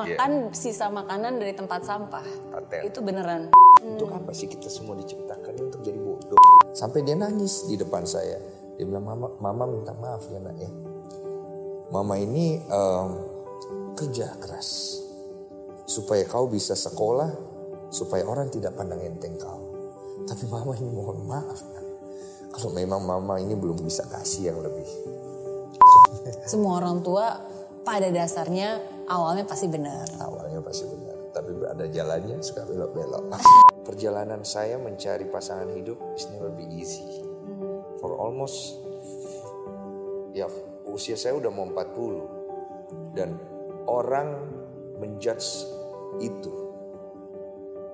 Makan sisa makanan dari tempat sampah. Itu beneran. Untuk apa sih kita semua diciptakan untuk jadi bodoh? Sampai dia nangis di depan saya. Dia bilang, mama, mama minta maaf ya nak ya. Mama ini em, kerja keras. Supaya kau bisa sekolah, supaya orang tidak pandang enteng kau. Tapi mama ini mohon maaf. Nak. Kalau memang mama ini belum bisa kasih yang lebih. Semua orang tua pada dasarnya awalnya pasti benar. Awalnya pasti benar, tapi ada jalannya suka belok-belok. Perjalanan saya mencari pasangan hidup is never be easy. For almost ya usia saya udah mau 40 dan orang menjudge itu.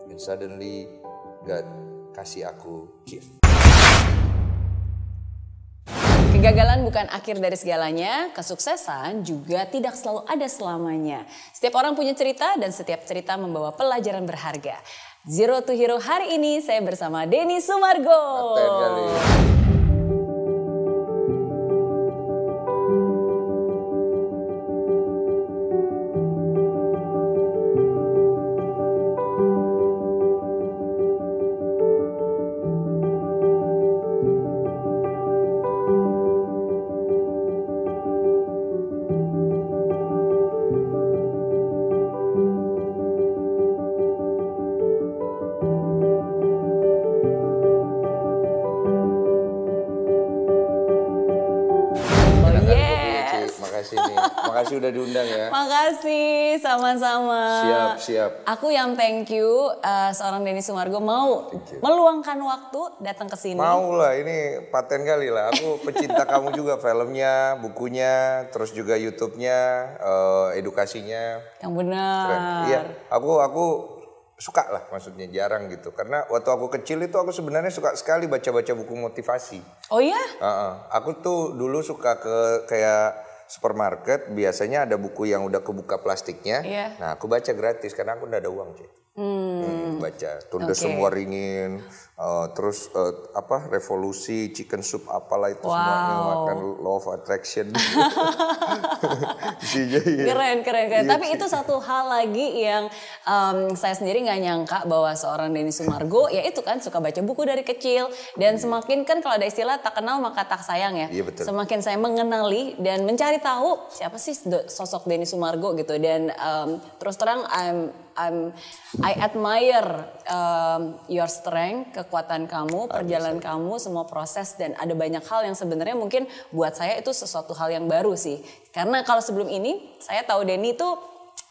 And suddenly God kasih aku gift. Kegagalan bukan akhir dari segalanya, kesuksesan juga tidak selalu ada selamanya. Setiap orang punya cerita dan setiap cerita membawa pelajaran berharga. Zero to Hero hari ini saya bersama Denny Sumargo. Sama-sama. Siap, siap. Aku yang thank you uh, seorang Denny Sumargo mau meluangkan waktu datang ke sini. Mau lah, ini paten kali lah. Aku pecinta kamu juga filmnya, bukunya, terus juga YouTube-nya, eh, edukasinya. Yang Keren. benar. Iya, aku aku suka lah maksudnya jarang gitu. Karena waktu aku kecil itu aku sebenarnya suka sekali baca-baca buku motivasi. Oh iya? Heeh. Aku tuh dulu suka ke kayak supermarket, biasanya ada buku yang udah kebuka plastiknya. Iya. Nah, aku baca gratis karena aku udah ada uang, Cik. Hmm, baca Tunda Oke. Semua Ringin, eh, terus eh, apa Revolusi, Chicken Soup apalah itu semuanya Wow. makan Law of Attraction. Iya. Keren, keren, keren. Iya, Tapi itu satu hal lagi yang em, saya sendiri nggak nyangka bahwa seorang Denny Sumargo, ya itu kan suka baca buku dari kecil. Dan semakin kan kalau ada istilah tak kenal maka tak sayang ya. Iya, betul. Semakin saya mengenali dan mencari tahu siapa sih sosok Denny Sumargo gitu. Dan em, terus terang I'm, I'm, I admire em, your strength, kekuatan kamu, perjalanan kamu, semua proses dan ada banyak hal yang sebenarnya mungkin buat saya itu sesuatu hal yang baru sih. Karena kalau sebelum ini saya tahu Denny itu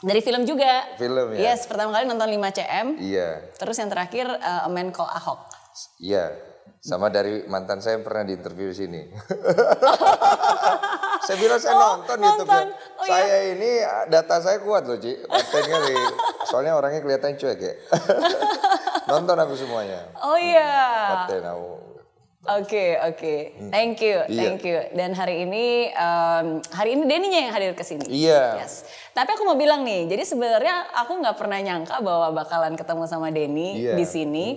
dari film juga. Film ya? Yes, pertama kali nonton 5 CM. Iya, Terus yang terakhir uh, A Man Called Ahok. iya. Sama dari mantan saya yang pernah diinterview di sini. saya bilang saya Oh, nonton, nonton. YouTube-nya. Oh, iya. saya ini data saya kuat loh, Ci. Kali. Soalnya orangnya kelihatan cuek ya. nonton aku semuanya. Oh iya. Paten aku. Oke, oke. Thank you, Iya. thank you. Dan hari ini um, hari ini Denny-nya yang hadir ke sini. Iya. Yes. Tapi aku mau bilang nih, jadi sebenarnya aku nggak pernah nyangka bahwa bakalan ketemu sama Denny Iya. di sini.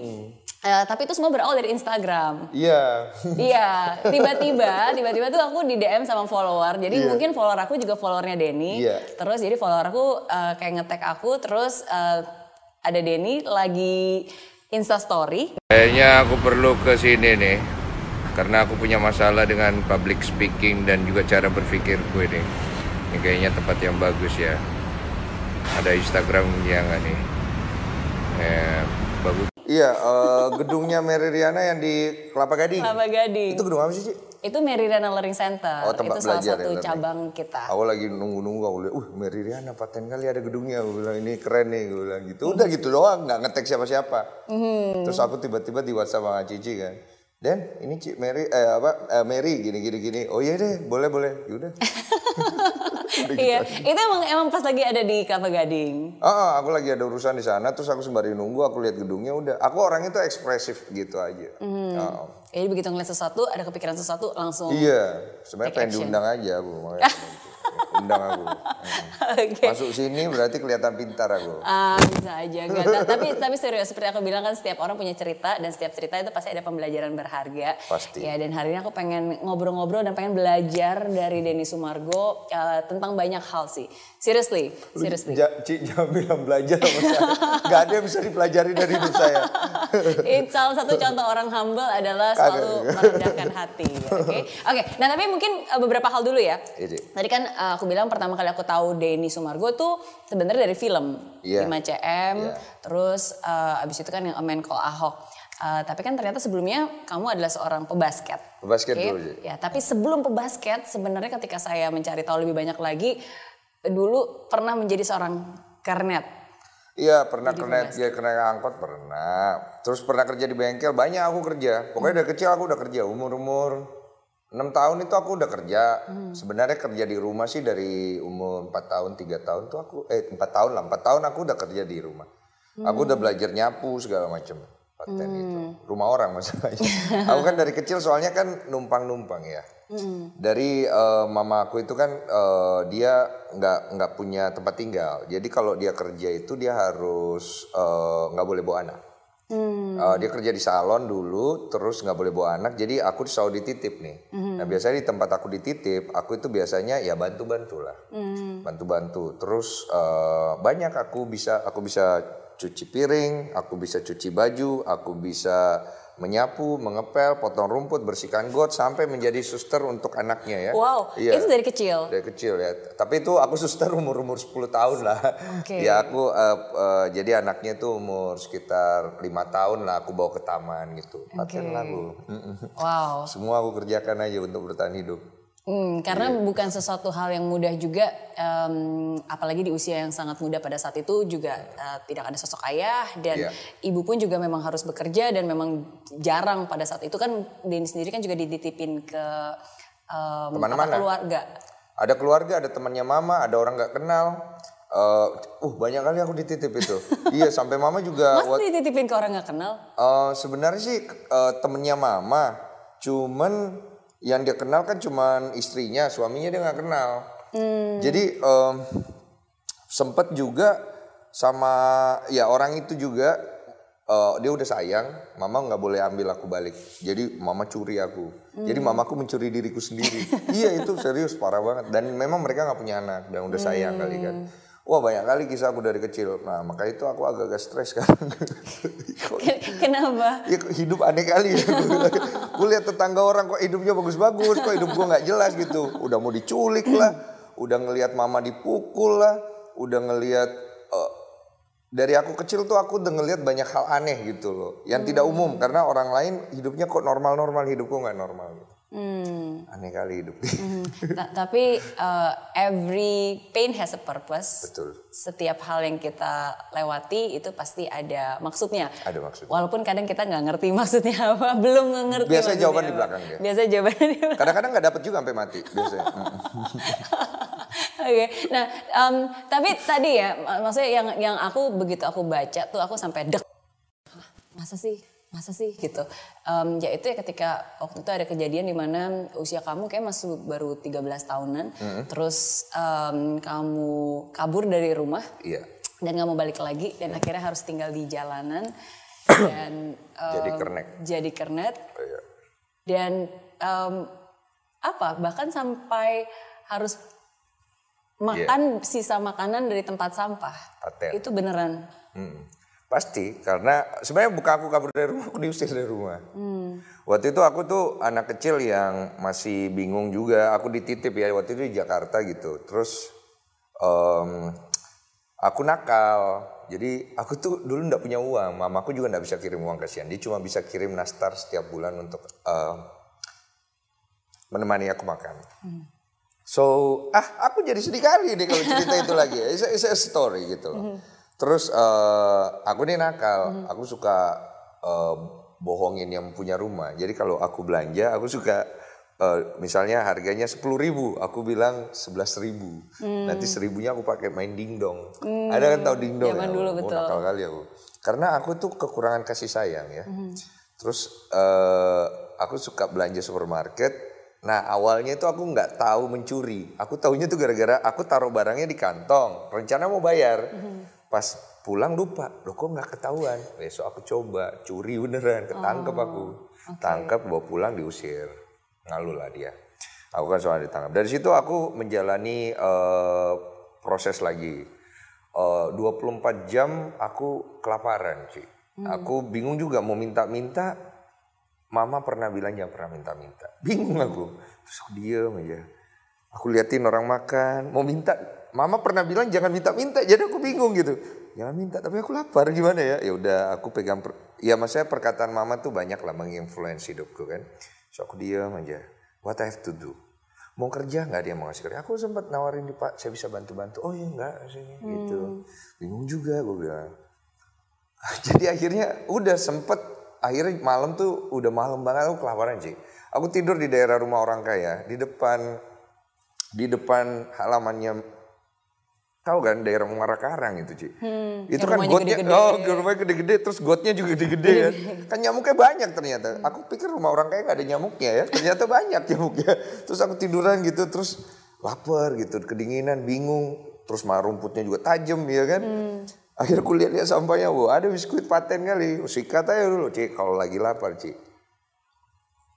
Eh, tapi itu semua berawal dari Instagram. Iya. Iya, tiba-tiba, tiba-tiba tuh aku di DM sama follower. Jadi Iya. mungkin follower aku juga followernya Denny. Iya. Terus jadi follower aku eh, kayak nge-tag aku, terus eh, ada Denny lagi Insta Story. Kayaknya aku perlu ke sini nih karena aku punya masalah dengan public speaking dan juga cara berpikirku ini. Ini kayaknya tempat yang bagus ya. Ada Instagramnya nggak nih? Eh, bagus. Iya, eh, gedungnya Mary Riana yang di Kelapa Gading. Kelapa Gading. Itu gedung apa sih, Ci? Itu Meridiana Learning Center. Oh, tempat itu salah belajar ya, satu learning. cabang kita. Awal lagi nunggu-nunggu aku lihat, uh Mary Riana paten kali ada gedungnya. Aku bilang ini keren nih, gue bilang gitu. Udah gitu doang, nggak ngetek siapa-siapa. Hmm. Terus aku tiba-tiba di WhatsApp sama Cici kan. Dan ini Ci Mary eh apa eh, Mary gini gini gini. Oh iya deh, boleh boleh. Yaudah. Iya, itu emang emang pas lagi ada di Kelapa Gading. Ah, ah, aku lagi ada urusan di sana, terus aku sembari nunggu, aku lihat gedungnya udah. Aku orangnya tuh ekspresif gitu aja. Hmm. Ah. Jadi begitu ngeliat sesuatu, ada kepikiran sesuatu langsung. Iya, sebenarnya pengen diundang aja aku. undang aku. Oke. Masuk sini berarti kelihatan pintar aku. Ah, bisa aja enggak. Ta- tapi tapi serius seperti aku bilang kan setiap orang punya cerita dan setiap cerita itu pasti ada pembelajaran berharga. Pasti. Ya dan hari ini aku pengen ngobrol-ngobrol dan pengen belajar dari Denny Sumargo uh, tentang banyak hal sih. Seriously, seriously. Ja, Ci, jangan bilang belajar sama saya. Gak ada yang bisa dipelajari dari hidup saya. It, salah satu contoh orang humble adalah selalu merendahkan hati. Oke, oke. Nah tapi mungkin uh, beberapa hal dulu ya. Iya. Tadi kan uh, aku bilang pertama kali aku tahu Denny Sumargo tuh sebenarnya dari film Iya. 5 cm. Iya. Terus uh, abis itu kan yang A Man Called Ahok. Uh, tapi kan ternyata sebelumnya kamu adalah seorang pebasket. Pebasket Oke? dulu. Ya, tapi sebelum pebasket sebenarnya ketika saya mencari tahu lebih banyak lagi, dulu pernah menjadi seorang kernet. Iya pernah kena dia kena angkot pernah. Terus pernah kerja di bengkel banyak aku kerja. Pokoknya dari kecil aku udah kerja umur umur enam tahun itu aku udah kerja. Sebenarnya kerja di rumah sih dari umur 4 tahun tiga tahun tuh aku eh 4 tahun lah 4 tahun aku udah kerja di rumah. Aku udah belajar nyapu segala macam. Paten itu. Rumah orang masalahnya. aku kan dari kecil soalnya kan numpang-numpang ya. Dari eh, mama aku itu kan eh, dia nggak nggak punya tempat tinggal. Jadi kalau dia kerja itu dia harus eh, nggak boleh bawa anak. Eh, dia kerja di salon dulu, terus nggak boleh bawa anak. Jadi aku selalu dititip nih. Nah biasanya di tempat aku dititip, aku itu biasanya ya bantu-bantu lah, bantu-bantu. Terus eh, banyak aku bisa aku bisa cuci piring, aku bisa cuci baju, aku bisa menyapu, mengepel, potong rumput, bersihkan got sampai menjadi suster untuk anaknya ya. Wow, Iya. itu dari kecil. Dari kecil ya. Tapi itu aku suster umur-umur 10 tahun lah. Oke. Ya aku eh, eh, jadi anaknya tuh umur sekitar lima tahun lah aku bawa ke taman gitu. Paten lah aku. Mm-mm. Wow. Semua aku kerjakan aja untuk bertahan hidup. Hmm, karena Iya. bukan sesuatu hal yang mudah juga, em, apalagi di usia yang sangat muda pada saat itu juga eh, tidak ada sosok ayah dan Iya. ibu pun juga memang harus bekerja dan memang jarang pada saat itu kan Denny sendiri kan juga dititipin ke em, Ke mana-mana. keluarga. Ada keluarga, ada temannya mama, ada orang nggak kenal. Eh, uh banyak kali aku dititip itu. iya sampai mama juga. Mas dititipin ke orang nggak kenal? Eh, sebenarnya sih eh, temennya mama, cuman yang dia kenal kan cuman istrinya, suaminya dia nggak kenal. Jadi em, sempet juga sama ya orang itu juga eh, dia udah sayang, mama nggak boleh ambil aku balik. Jadi mama curi aku. Jadi mamaku mencuri diriku sendiri. iya itu serius parah banget. Dan memang mereka nggak punya anak dan udah sayang kali kan. Wah banyak kali kisah aku dari kecil. Nah maka itu aku agak-agak stres sekarang. Kenapa? Ya hidup aneh kali ya. gue lihat tetangga orang kok hidupnya bagus-bagus, kok hidup gue nggak jelas gitu. Udah mau diculik lah, udah ngelihat mama dipukul lah, udah ngelihat eh, dari aku kecil tuh aku udah ngelihat banyak hal aneh gitu loh, yang tidak umum karena orang lain hidupnya kok normal-normal, hidupku nggak normal gitu. Hmm. Aneh kali hidup. Ta- tapi uh, every pain has a purpose. Betul. Setiap hal yang kita lewati itu pasti ada maksudnya. Ada maksudnya. Walaupun kadang kita nggak ngerti maksudnya apa, belum ngerti. Biasa jawaban di belakang dia. Biasa jawabannya di belakang. Kadang-kadang nggak dapet juga sampai mati biasanya. Oke, nah em, tapi tadi ya, mak- maksudnya yang yang aku begitu aku baca tuh aku sampai dek, masa sih, masa sih gitu. Em, ya itu ya ketika waktu itu ada kejadian di mana usia kamu kayak masih baru 13 tahunan, terus em, kamu kabur dari rumah Iya. dan nggak mau balik lagi dan akhirnya harus tinggal di jalanan dan em, Jadi kernet. Jadi kernet Oh, iya. dan em, apa bahkan sampai harus makan sisa makanan dari tempat sampah Paten. itu beneran Hmm. Pasti karena sebenarnya bukan aku kabur dari rumah, aku diusir dari rumah. Waktu itu aku tuh anak kecil yang masih bingung juga. Aku dititip ya waktu itu di Jakarta gitu. Terus em, aku nakal. Jadi aku tuh dulu nggak punya uang. Mamaku juga nggak bisa kirim uang kasihan. Dia cuma bisa kirim nastar setiap bulan untuk em, menemani aku makan. So, ah aku jadi sedih kali nih kalau cerita itu lagi. It's a, it's a story gitu loh. Terus eh, aku nih nakal, aku suka eh, bohongin yang punya rumah. Jadi kalau aku belanja, aku suka eh, misalnya harganya sepuluh ribu, aku bilang sebelas ribu. Nanti seribunya aku pakai main dingdong. Ada kan tahu dingdong? Zaman ya? dulu, Oh, betul. nakal kali aku. Karena aku tuh kekurangan kasih sayang ya. Terus eh, aku suka belanja supermarket Nah awalnya itu aku nggak tahu mencuri. Aku tahunya tuh gara-gara aku taruh barangnya di kantong. Rencana mau bayar. Pas pulang lupa. Loh kok nggak ketahuan. Besok aku coba curi beneran. Ketangkep aku. Tangkap bawa pulang diusir. Ngalu lah dia. Aku kan soal ditangkap. Dari situ aku menjalani eh, proses lagi. Eh, 24 jam aku kelaparan sih. Aku bingung juga mau minta-minta Mama pernah bilang jangan pernah minta-minta. Bingung aku. Terus aku diem aja. Aku liatin orang makan, mau minta. Mama pernah bilang jangan minta-minta, jadi aku bingung gitu. Jangan minta, tapi aku lapar gimana ya? Ya udah, aku pegang. Per, ya maksudnya perkataan Mama tuh banyak lah menginfluence hidupku kan. So aku diem aja. What I have to do? Mau kerja nggak dia mau ngasih kerja? Aku sempat nawarin di Pak, saya bisa bantu-bantu. Oh iya enggak, sini gitu. Bingung juga gue bilang. Jadi akhirnya udah sempet akhirnya malam tuh udah malam banget aku kelaparan sih. Aku tidur di daerah rumah orang kaya di depan di depan halamannya tahu kan daerah Muara Karang itu Ci. itu yang kan gotnya gede-gede. oh rumahnya gede-gede terus gotnya juga gede-gede kan. Kan nyamuknya banyak ternyata. Aku pikir rumah orang kaya gak ada nyamuknya ya. Ternyata banyak nyamuknya. Terus aku tiduran gitu terus lapar gitu, kedinginan, bingung. Terus mah rumputnya juga tajam ya kan. Akhirnya aku lihat-lihat sampahnya, wah ada biskuit paten kali. Sikat aja dulu, Ci. Kalau lagi lapar, Ci.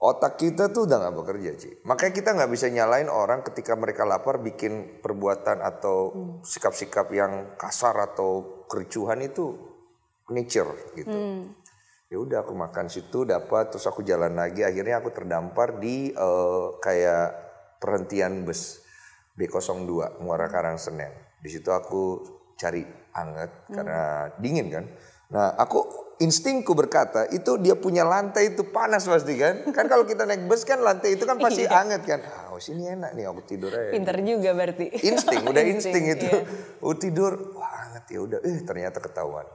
Otak kita tuh udah gak bekerja, Ci. Makanya kita nggak bisa nyalain orang ketika mereka lapar bikin perbuatan atau sikap-sikap yang kasar atau kericuhan itu nature gitu. Ya udah aku makan situ dapat terus aku jalan lagi akhirnya aku terdampar di eh, kayak perhentian bus B02 Muara Karang Senen. Di situ aku cari anget karena dingin kan. Nah, aku instingku berkata itu dia punya lantai itu panas pasti kan. Kan kalau kita naik bus kan lantai itu kan pasti anget kan. Ah, oh, sini enak nih aku tidur aja. Pinter juga berarti. Insting, udah insting itu. iya. Oh tidur, wah anget ya udah. Eh ternyata ketahuan.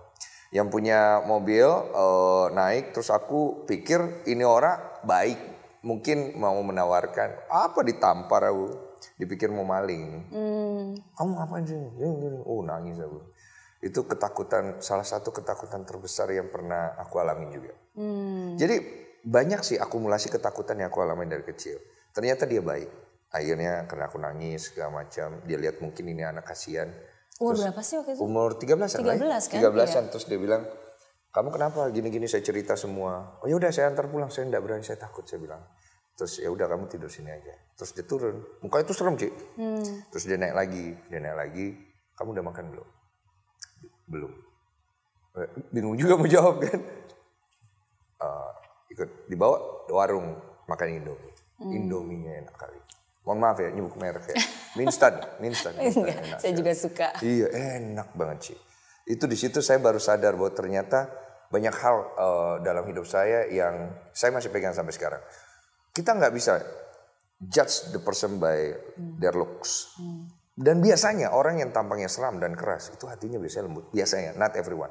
Yang punya mobil eh, naik terus aku pikir ini orang baik. Mungkin mau menawarkan apa ditampar aku. Dipikir mau maling. Kamu ngapain sih? Gini, gini. Oh nangis aku. Itu ketakutan, salah satu ketakutan terbesar yang pernah aku alami juga. Jadi banyak sih akumulasi ketakutan yang aku alami dari kecil. Ternyata dia baik. Akhirnya karena aku nangis segala macam, dia lihat mungkin ini anak kasihan. Umur berapa sih waktu itu? Umur 13-an 13 kan? 13-an terus dia bilang, "Kamu kenapa gini-gini saya cerita semua." "Oh ya udah saya antar pulang, saya enggak berani, saya takut." Saya bilang. Terus ya udah kamu tidur sini aja. Terus dia turun. Muka itu serem, Cik. Terus dia naik lagi, dia naik lagi. "Kamu udah makan belum?" "Belum." Eh, Bingung juga mau jawab kan. Eh, ikut dibawa ke warung makan Indomie. Indominya enak kali. Mohon maaf ya nyebut merek ya. Minstan, Minstan. Minstan Enggak, enak saya juga suka. Iya enak banget sih. Itu di situ saya baru sadar bahwa ternyata banyak hal eh, dalam hidup saya yang saya masih pegang sampai sekarang. Kita nggak bisa judge the person by their looks. Dan biasanya orang yang tampangnya seram dan keras itu hatinya biasanya lembut. Biasanya, not everyone.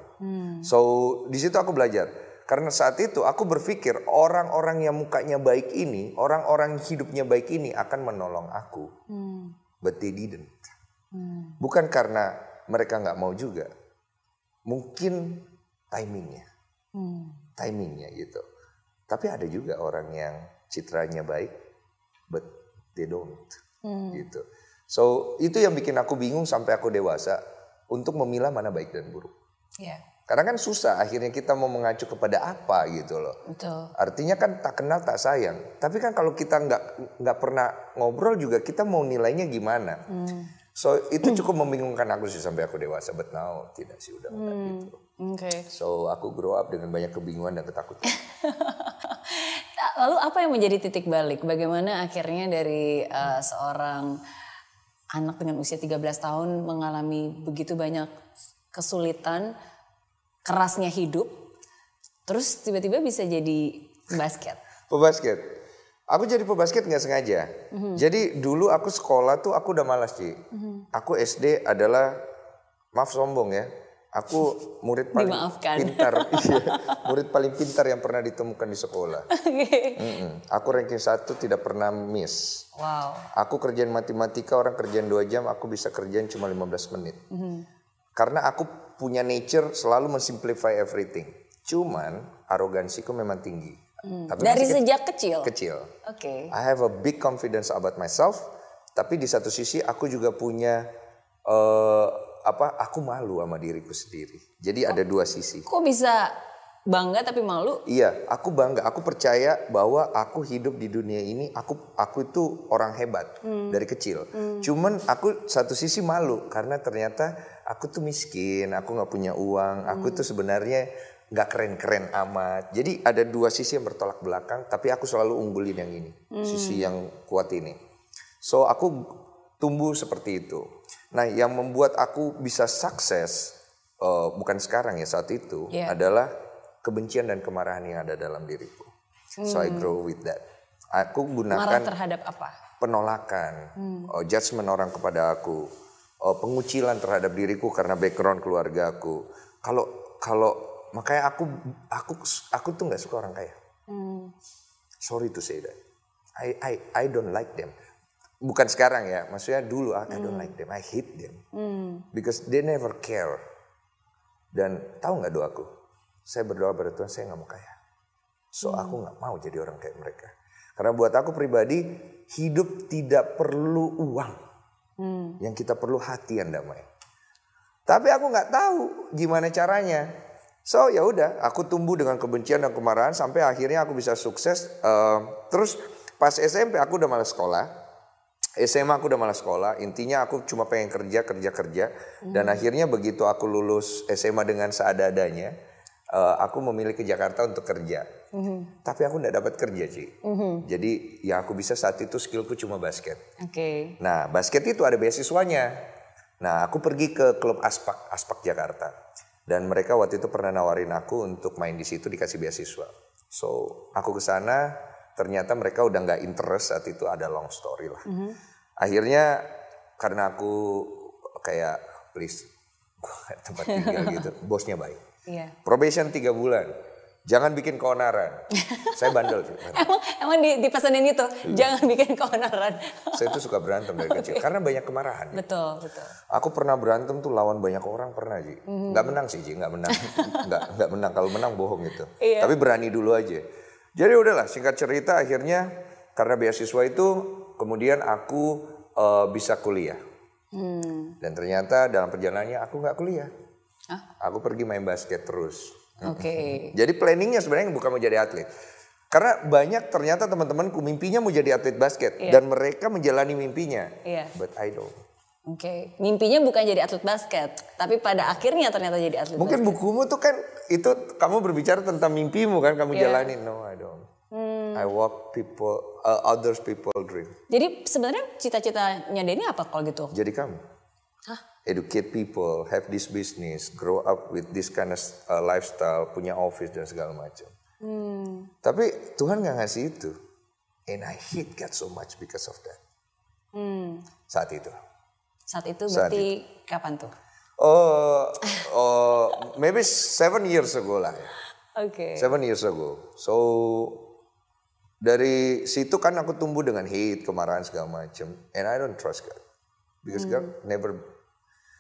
So di situ aku belajar. Karena saat itu aku berpikir orang-orang yang mukanya baik ini, orang-orang hidupnya baik ini akan menolong aku. But they didn't. Bukan karena mereka nggak mau juga. Mungkin timingnya. Timingnya gitu. Tapi ada juga orang yang citranya baik, but they don't. Gitu. So itu yang bikin aku bingung sampai aku dewasa untuk memilah mana baik dan buruk. Iya, Karena kan susah akhirnya kita mau mengacu kepada apa gitu loh. betul. Artinya kan tak kenal tak sayang. Tapi kan kalau kita nggak nggak pernah ngobrol juga kita mau nilainya gimana. So itu cukup membingungkan aku sih sampai aku dewasa. But now tidak sih udah enggak gitu. Oke. So aku grow up dengan banyak kebingungan dan ketakutan. Lalu apa yang menjadi titik balik? Bagaimana akhirnya dari eh, seorang anak dengan usia 13 tahun mengalami begitu banyak kesulitan, kerasnya hidup, terus tiba-tiba bisa jadi basket. Pebasket. Aku jadi pebasket nggak sengaja. Jadi dulu aku sekolah tuh aku udah malas sih. Aku SD adalah maaf sombong ya. Aku murid paling Dimaafkan. pintar, iya, murid paling pintar yang pernah ditemukan di sekolah. Mm-mm. Aku ranking satu tidak pernah miss. Wow. Aku kerjaan matematika orang kerjaan dua jam, aku bisa kerjaan cuma 15 menit. Karena aku punya nature selalu mensimplify everything. Cuman arogansiku memang tinggi. Tapi Dari ke- sejak kecil. kecil. Oke. I have a big confidence about myself, tapi di satu sisi aku juga punya eh apa? Aku malu sama diriku sendiri. Jadi ada dua sisi. Kok bisa bangga tapi malu? Iya, aku bangga. Aku percaya bahwa aku hidup di dunia ini. Aku aku itu orang hebat dari kecil. Cuman aku satu sisi malu karena ternyata aku tuh miskin. Aku nggak punya uang. Aku tuh sebenarnya nggak keren-keren amat. Jadi ada dua sisi yang bertolak belakang. Tapi aku selalu unggulin yang ini, sisi yang kuat ini. So aku tumbuh seperti itu. Nah, yang membuat aku bisa sukses eh, bukan sekarang ya saat itu Iya. adalah kebencian dan kemarahan yang ada dalam diriku. So I grow with that. Aku Marah gunakan terhadap apa? penolakan, oh, judgement orang kepada aku, oh, pengucilan terhadap diriku karena background keluarga aku. Kalau kalau makanya aku aku aku tuh nggak suka orang kaya. Sorry to say that. I I I don't like them. Bukan sekarang ya, maksudnya dulu I I don't like them. I hate them because they never care. Dan tahu nggak doaku? Saya berdoa pada Tuhan saya nggak mau kaya. So aku nggak mau jadi orang kayak mereka. Karena buat aku pribadi hidup tidak perlu uang. Yang kita perlu hati yang damai. Tapi aku nggak tahu gimana caranya. So ya udah, aku tumbuh dengan kebencian dan kemarahan sampai akhirnya aku bisa sukses. Eh, terus pas SMP aku udah malas sekolah. SMA aku udah malas sekolah. Intinya aku cuma pengen kerja, kerja, kerja. Dan akhirnya begitu aku lulus SMA dengan seada-adanya, eh, aku memilih ke Jakarta untuk kerja. Tapi aku nggak dapat kerja sih. Jadi yang aku bisa saat itu skillku cuma basket. Oke. Nah, basket itu ada beasiswanya. Nah, aku pergi ke klub Aspak, Aspak Jakarta. Dan mereka waktu itu pernah nawarin aku untuk main di situ dikasih beasiswa. So, aku ke sana, ternyata mereka udah nggak interest saat itu ada long story lah. Akhirnya karena aku kayak please tempat tinggal gitu, bosnya baik. Iya. Probation tiga bulan, jangan bikin keonaran. Saya bandel sih. Emang emang di, dipesenin itu, Iya. jangan bikin keonaran. Saya tuh suka berantem dari kecil karena banyak kemarahan. betul, betul. Aku pernah berantem tuh lawan banyak orang pernah Ji. Nggak menang sih Ji, nggak menang. nggak nggak menang. Kalau menang bohong itu. Iya. Tapi berani dulu aja. Jadi udahlah singkat cerita akhirnya karena beasiswa itu kemudian aku eh, bisa kuliah. Dan ternyata dalam perjalanannya aku nggak kuliah. Aku pergi main basket terus. Oke. Jadi planningnya sebenarnya bukan mau jadi atlet. Karena banyak ternyata teman-temanku mimpinya mau jadi atlet basket Iya. dan mereka menjalani mimpinya. Iya. But I don't. Oke. Mimpinya bukan jadi atlet basket, tapi pada akhirnya ternyata jadi atlet Mungkin basket. bukumu tuh kan itu kamu berbicara tentang mimpimu kan kamu Iya. jalanin. No, I don't. I walk people, uh, others people dream. Jadi sebenarnya cita-citanya Denny apa kalau gitu? Jadi kamu Hah? educate people, have this business, grow up with this kind of uh, lifestyle, punya office dan segala macam. Hmm. Tapi Tuhan nggak ngasih itu, and I hate God so much because of that. Hmm. Saat itu. Saat itu Saat berarti kapan tuh? Oh, oh, maybe seven years ago lah. ya. Oke. Seven years ago. So dari situ kan aku tumbuh dengan hate, kemarahan segala macam. And I don't trust God. Because God never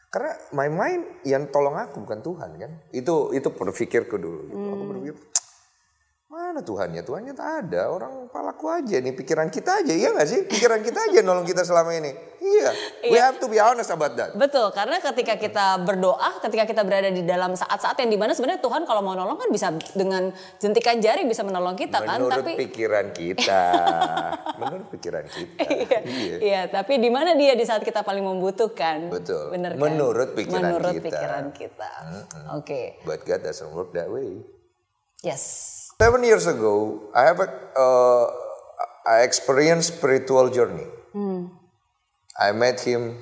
karena my mind yang tolong aku bukan Tuhan kan. Itu itu berpikirku dulu. gitu. Aku berpikir mana Tuhannya? Tuhannya tak ada. Orang palaku aja nih pikiran kita aja. Iya gak sih? Pikiran kita aja nolong kita selama ini. Iya. We have to be honest about that. Betul, karena ketika kita berdoa, ketika kita berada di dalam saat-saat yang di mana sebenarnya Tuhan kalau mau nolong kan bisa dengan jentikan jari bisa menolong kita kan, Menurut tapi pikiran kita. Menurut pikiran kita. iya, Iya. iya, tapi di mana dia di saat kita paling membutuhkan? Betul. Bener kan? Menurut pikiran Menurut kita. pikiran kita. Oke, But God doesn't work that way. yes. Seven years ago, I have a, uh, I experienced spiritual journey. I met him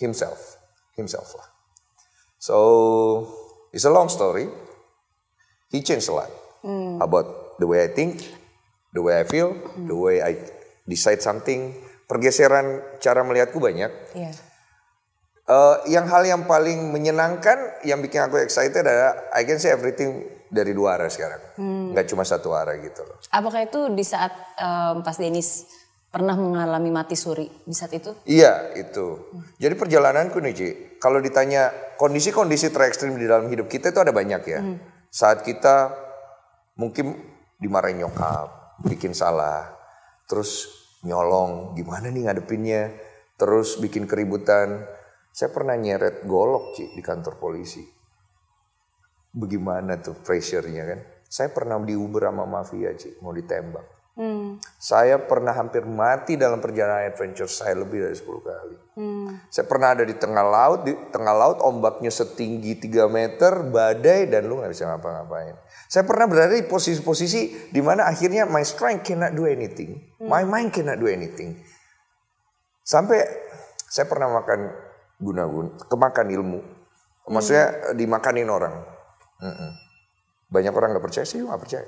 himself, himself lah. So it's a long story. He changed a lot about the way I think, the way I feel, the way I decide something. Pergeseran cara melihatku banyak. Iya. Eh, yang hal yang paling menyenangkan yang bikin aku excited adalah I can say everything dari dua arah sekarang, nggak cuma satu arah gitu loh. Apakah itu di saat em, Pas Denis pernah mengalami mati suri di saat itu? Iya itu. Jadi perjalananku nih Ci, kalau ditanya kondisi-kondisi terekstrim di dalam hidup kita itu ada banyak ya. Saat kita mungkin dimarahin nyokap, bikin salah, terus nyolong, gimana nih ngadepinnya, terus bikin keributan. Saya pernah nyeret golok Ci, di kantor polisi. Bagaimana tuh pressure-nya kan? Saya pernah di Uber sama mafia Ci, mau ditembak. Saya pernah hampir mati dalam perjalanan adventure saya lebih dari 10 kali. Saya pernah ada di tengah laut, di tengah laut ombaknya setinggi 3 meter, badai dan lu nggak bisa ngapa-ngapain. Saya pernah berada di posisi-posisi di mana akhirnya my strength cannot do anything, my mind cannot do anything. Sampai saya pernah makan guna-guna, kemakan ilmu. Maksudnya dimakanin orang. Mm-mm. Banyak orang nggak percaya, juga nggak percaya.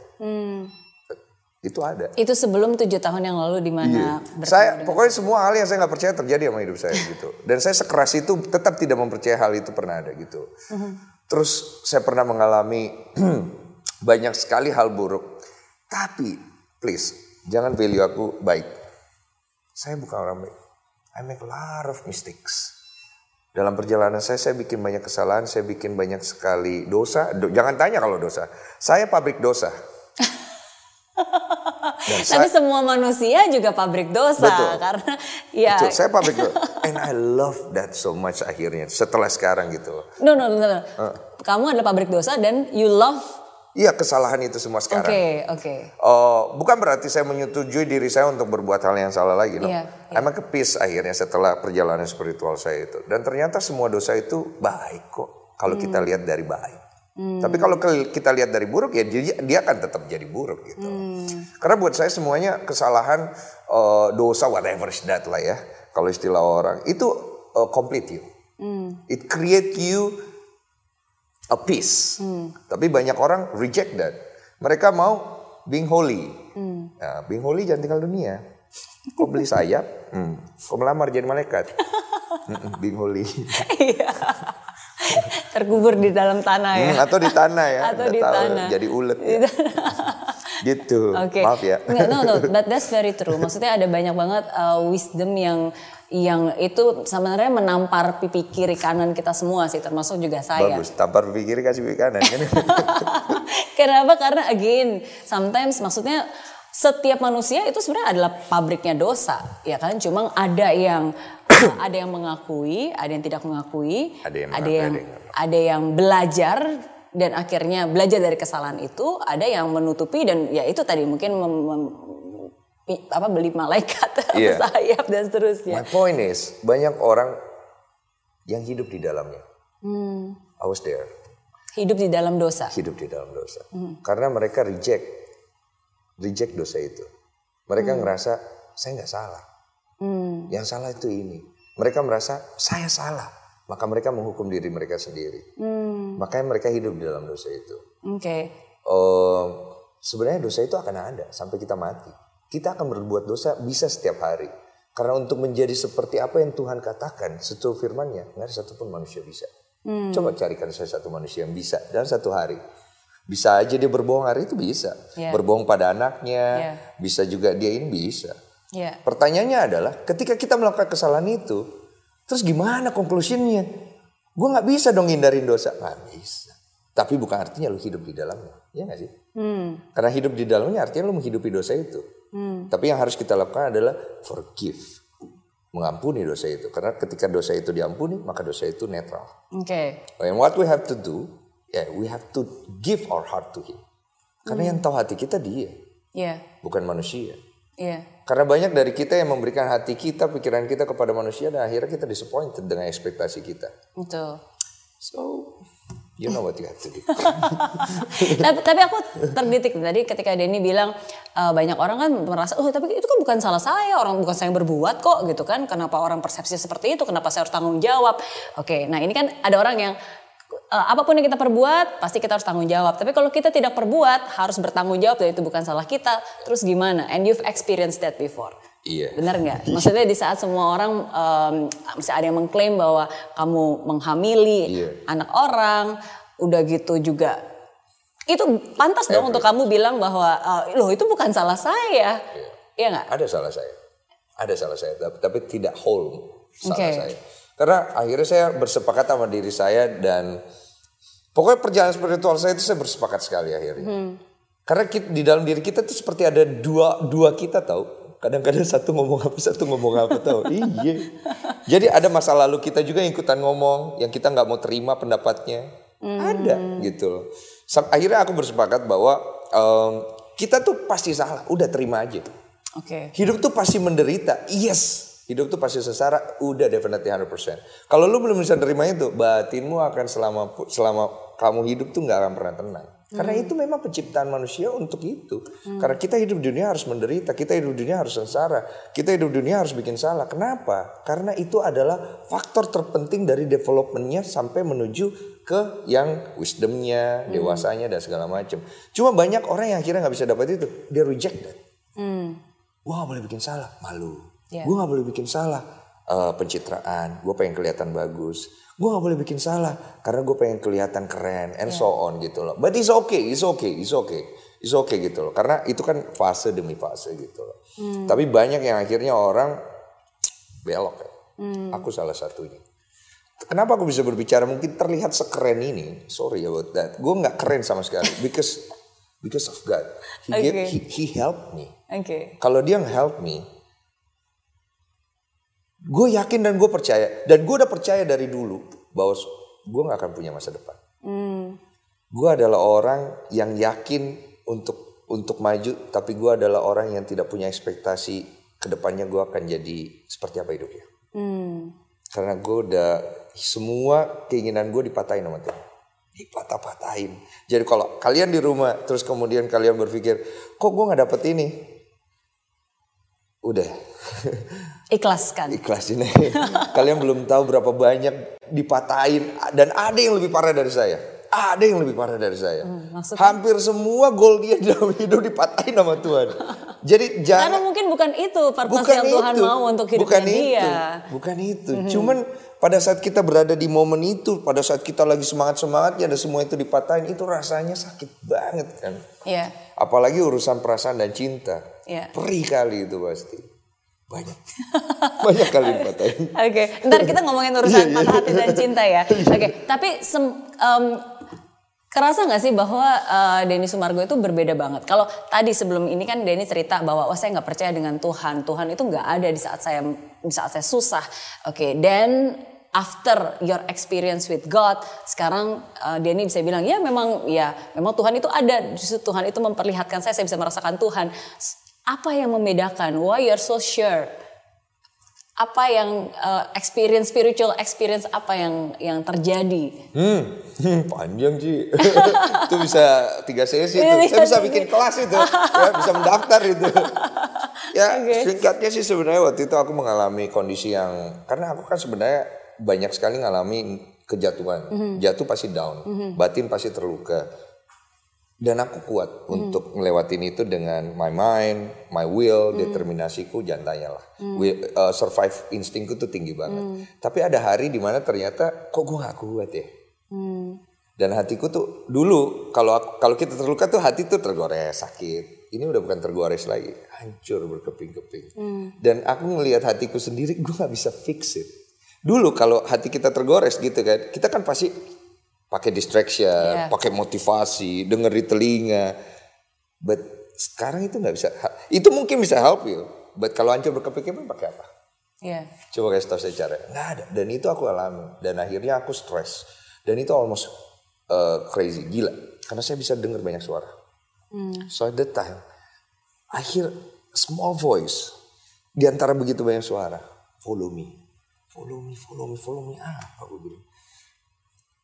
Itu ada. Itu sebelum tujuh tahun yang lalu di mana Iya. Saya dengan- pokoknya semua hal yang saya nggak percaya terjadi sama hidup saya gitu. Dan saya sekeras itu tetap tidak mempercayai hal itu pernah ada gitu. Terus saya pernah mengalami banyak sekali hal buruk. Tapi please jangan value aku baik. Saya bukan orang baik. I make a lot of mistakes. Dalam perjalanan saya, saya bikin banyak kesalahan, saya bikin banyak sekali dosa. Do- jangan tanya kalau dosa. Saya pabrik dosa. Dan Tapi semua manusia juga pabrik dosa Betul. karena ya Betul, saya pabrik dosa. And I love that so much akhirnya. Setelah sekarang gitu no no no, no. Kamu adalah pabrik dosa dan you love Iya kesalahan itu semua Oke, sekarang. oke. Oh, bukan berarti saya menyetujui diri saya untuk berbuat hal yang salah lagi. No. Iya, I'm a peace akhirnya setelah perjalanan spiritual saya itu. Dan ternyata semua dosa itu baik kok. Kalau Hmm. kita lihat dari baik. Tapi kalau kita lihat dari buruk ya dia, dia akan tetap jadi buruk gitu. Hmm. Karena buat saya semuanya kesalahan, eh, dosa, whatever is that lah ya. Kalau istilah orang. Itu eh, complete you. Hmm. It create you a peace. Tapi banyak orang reject that. Mereka mau being holy. Nah, being holy jangan tinggal dunia. Kau beli sayap, hmm. kau melamar jadi malaikat. Being holy. terkubur di dalam tanah ya. Hmm, atau di tanah ya. Atau di tahu, tanah. Jadi ulet. Ya. gitu. Oke. Maaf ya. Nggak, no, no, but that's very true. Maksudnya ada banyak banget uh, wisdom yang yang itu sebenarnya menampar pipi kiri kanan kita semua sih, termasuk juga saya. Bagus. Tampar pikir kasih pikir kanan kan. Kenapa? Karena again, sometimes maksudnya setiap manusia itu sebenarnya adalah pabriknya dosa, ya kan? Cuma ada yang ada yang mengakui, ada yang tidak mengakui, Ada yang ada yang ada yang nggak. ada yang belajar dan akhirnya belajar dari kesalahan itu, ada yang menutupi dan ya itu tadi mungkin mem- apa beli malaikat Iya. sayap dan seterusnya. My point is, banyak orang yang hidup di dalamnya. Hmm. I was there. Hidup di dalam dosa. hidup di dalam dosa. Hmm. Karena mereka reject, reject dosa itu. Mereka Hmm. ngerasa saya nggak salah. Yang salah itu ini. Mereka merasa saya salah, maka mereka menghukum diri mereka sendiri. Hmm. Makanya mereka hidup di dalam dosa itu. Oke. Ehm, sebenarnya dosa itu akan ada sampai kita mati. Kita akan berbuat dosa bisa setiap hari. Karena untuk menjadi seperti apa yang Tuhan katakan setelah firmannya, nggak ada satupun manusia bisa. Coba carikan saya satu manusia yang bisa dalam satu hari. Bisa aja dia berbohong hari itu bisa. Iya. Berbohong pada anaknya, Iya. bisa juga dia ini bisa. Ya. Pertanyaannya adalah ketika kita melakukan kesalahan itu, terus gimana conclusionnya? Gue nggak bisa dong hindarin dosa. Nggak bisa. Tapi bukan artinya lu hidup di dalamnya. Iya nggak sih? Karena hidup di dalamnya artinya lu menghidupi dosa itu. Tapi yang harus kita lakukan adalah forgive. Mengampuni dosa itu. Karena ketika dosa itu diampuni, maka dosa itu netral. Oke. And what we have to do, yeah, we have to give our heart to him. Karena yang tahu hati kita dia, Iya. bukan manusia. Iya. Karena banyak dari kita yang memberikan hati kita, pikiran kita kepada manusia dan akhirnya kita disappointed dengan ekspektasi kita. Betul. So, you know what you have to do. tapi, tapi aku terditik. Tadi ketika Denny bilang eh, banyak orang kan merasa oh tapi itu kan bukan salah saya. Orang bukan saya yang berbuat kok gitu kan. Kenapa orang persepsi seperti itu? Kenapa saya harus tanggung jawab? Oke nah ini kan ada orang yang eh, apa pun yang kita perbuat pasti kita harus tanggung jawab. Tapi kalau kita tidak perbuat harus bertanggung jawab dan itu bukan salah kita. Terus gimana? And you've experienced that before Iya. Benar nggak? Maksudnya di saat semua orang, um, misalnya ada yang mengklaim bahwa kamu menghamili Iya. anak orang, udah gitu juga itu pantas dong untuk kamu bilang bahwa "Eh, loh itu bukan salah saya, iya nggak? Ada salah saya. Ada salah saya, tapi, tapi tidak whole salah Oke. saya. Karena akhirnya saya bersepakat sama diri saya dan pokoknya perjalanan spiritual saya itu saya bersepakat sekali akhirnya. Karena kita, di dalam diri kita tuh seperti ada dua dua kita tahu. Kadang-kadang satu ngomong apa, satu ngomong apa tahu. iya. Jadi ada masa lalu kita juga yang ikutan ngomong, yang kita nggak mau terima pendapatnya. Ada gitu loh. Akhirnya aku bersepakat bahwa em, kita tuh pasti salah. Udah terima aja. Oke. Hidup tuh pasti menderita. Yes. Hidup tuh pasti sengsara. Udah definitely 100%. Kalau lu belum bisa nerima itu, batinmu akan selama selama kamu hidup tuh nggak akan pernah tenang. Karena itu memang penciptaan manusia untuk itu. Karena kita hidup di dunia harus menderita, kita hidup di dunia harus sengsara, kita hidup di dunia harus bikin salah. Kenapa? Karena itu adalah faktor terpenting dari developmentnya sampai menuju ke yang wisdomnya, dewasanya dan segala macam. Cuma banyak orang yang akhirnya nggak bisa dapat itu, dia reject that. Hmm. Gue gak boleh bikin salah, malu. Iya. Gue gak boleh bikin salah, eh, pencitraan. Gue pengen kelihatan bagus. Gue gak boleh bikin salah karena gue pengen kelihatan keren and so on gitu loh. But it's okay, it's okay, it's okay. It's okay gitu loh. Karena itu kan fase demi fase gitu loh. Tapi banyak yang akhirnya orang belok ya. Aku salah satunya. Kenapa aku bisa berbicara mungkin terlihat sekeren ini? Sorry about that. Gue nggak keren sama sekali because because of God. He, gave- Okay. he, he helped me. Oke. Kalau dia help me, gue yakin dan gue percaya. Dan gue udah percaya dari dulu bahwa gue gak akan punya masa depan. Gue adalah orang yang yakin untuk untuk maju, tapi gue adalah orang yang tidak punya ekspektasi ke depannya gue akan jadi seperti apa hidupnya. Hmm. Karena gue udah semua keinginan gue dipatahin sama Tuhan. Dipatah-patahin. Jadi kalau kalian di rumah terus kemudian kalian berpikir, kok gue nggak dapet ini? Udah, Ikhlaskan. ikhlasin kalian belum tahu berapa banyak dipatahin dan ada yang lebih parah dari saya. Ada yang lebih parah dari saya. maksudnya? Hampir semua gol dia dalam hidup dipatahin sama Tuhan. Jadi jangan Karena mungkin bukan itu purpose yang Tuhan mau untuk hidupnya bukan dia. Itu, bukan itu. Cuman pada saat kita berada di momen itu, pada saat kita lagi semangat-semangatnya dan semua itu dipatahin, itu rasanya sakit banget kan. Iya. Apalagi urusan perasaan dan cinta. Iya. Perih kali itu pasti. Banyak. Banyak kali dipatahin. Oke, ntar kita ngomongin urusan patah hati dan cinta ya. Oke, tapi sem- em, kerasa nggak sih bahwa eh, Denny Sumargo itu berbeda banget? Kalau tadi sebelum ini kan Denny cerita bahwa wah saya nggak percaya dengan Tuhan, Tuhan itu nggak ada di saat saya di saat saya susah. Oke, dan after your experience with God, sekarang eh, Denny bisa bilang ya memang ya memang Tuhan itu ada, justru Tuhan itu memperlihatkan saya, saya bisa merasakan Tuhan. Apa yang membedakan? Why you're so sure? apa yang uh, experience spiritual experience apa yang yang terjadi Hmm, hmm, panjang sih. itu bisa tiga sesi itu. Iya, Saya bisa bikin kelas itu. ya, bisa mendaftar itu. ya, Oke. singkatnya sih sebenarnya waktu itu aku mengalami kondisi yang karena aku kan sebenarnya banyak sekali ngalami kejatuhan. Mhm. Jatuh pasti down, batin pasti terluka. Dan aku kuat Mhm. untuk ngelewatin itu dengan my mind, my will, determinasiku jangan tanya lah. Will- uh, survive instingku tuh tinggi banget. Tapi ada hari di mana ternyata kok gue gak kuat ya. Dan hatiku tuh dulu kalau kalau kita terluka tuh hati tuh tergores sakit. Ini udah bukan tergores lagi, hancur berkeping-keping. Dan aku ngelihat hatiku sendiri, gue nggak bisa fix it. Dulu kalau hati kita tergores gitu kan, kita kan pasti pakai distraction, Iya. pakai motivasi, denger di telinga. But sekarang itu nggak bisa. Itu mungkin bisa help you. But kalau hancur berkeping-keping pakai apa? ya Coba kasih tahu saya cara. Nggak ada. Dan itu aku alami. Dan akhirnya aku stres. Dan itu almost uh, crazy, gila. Karena saya bisa dengar banyak suara. So at that time, I hear small voice. Di antara begitu banyak suara. Follow me. Follow me, follow me, follow me. Apa gue bilang.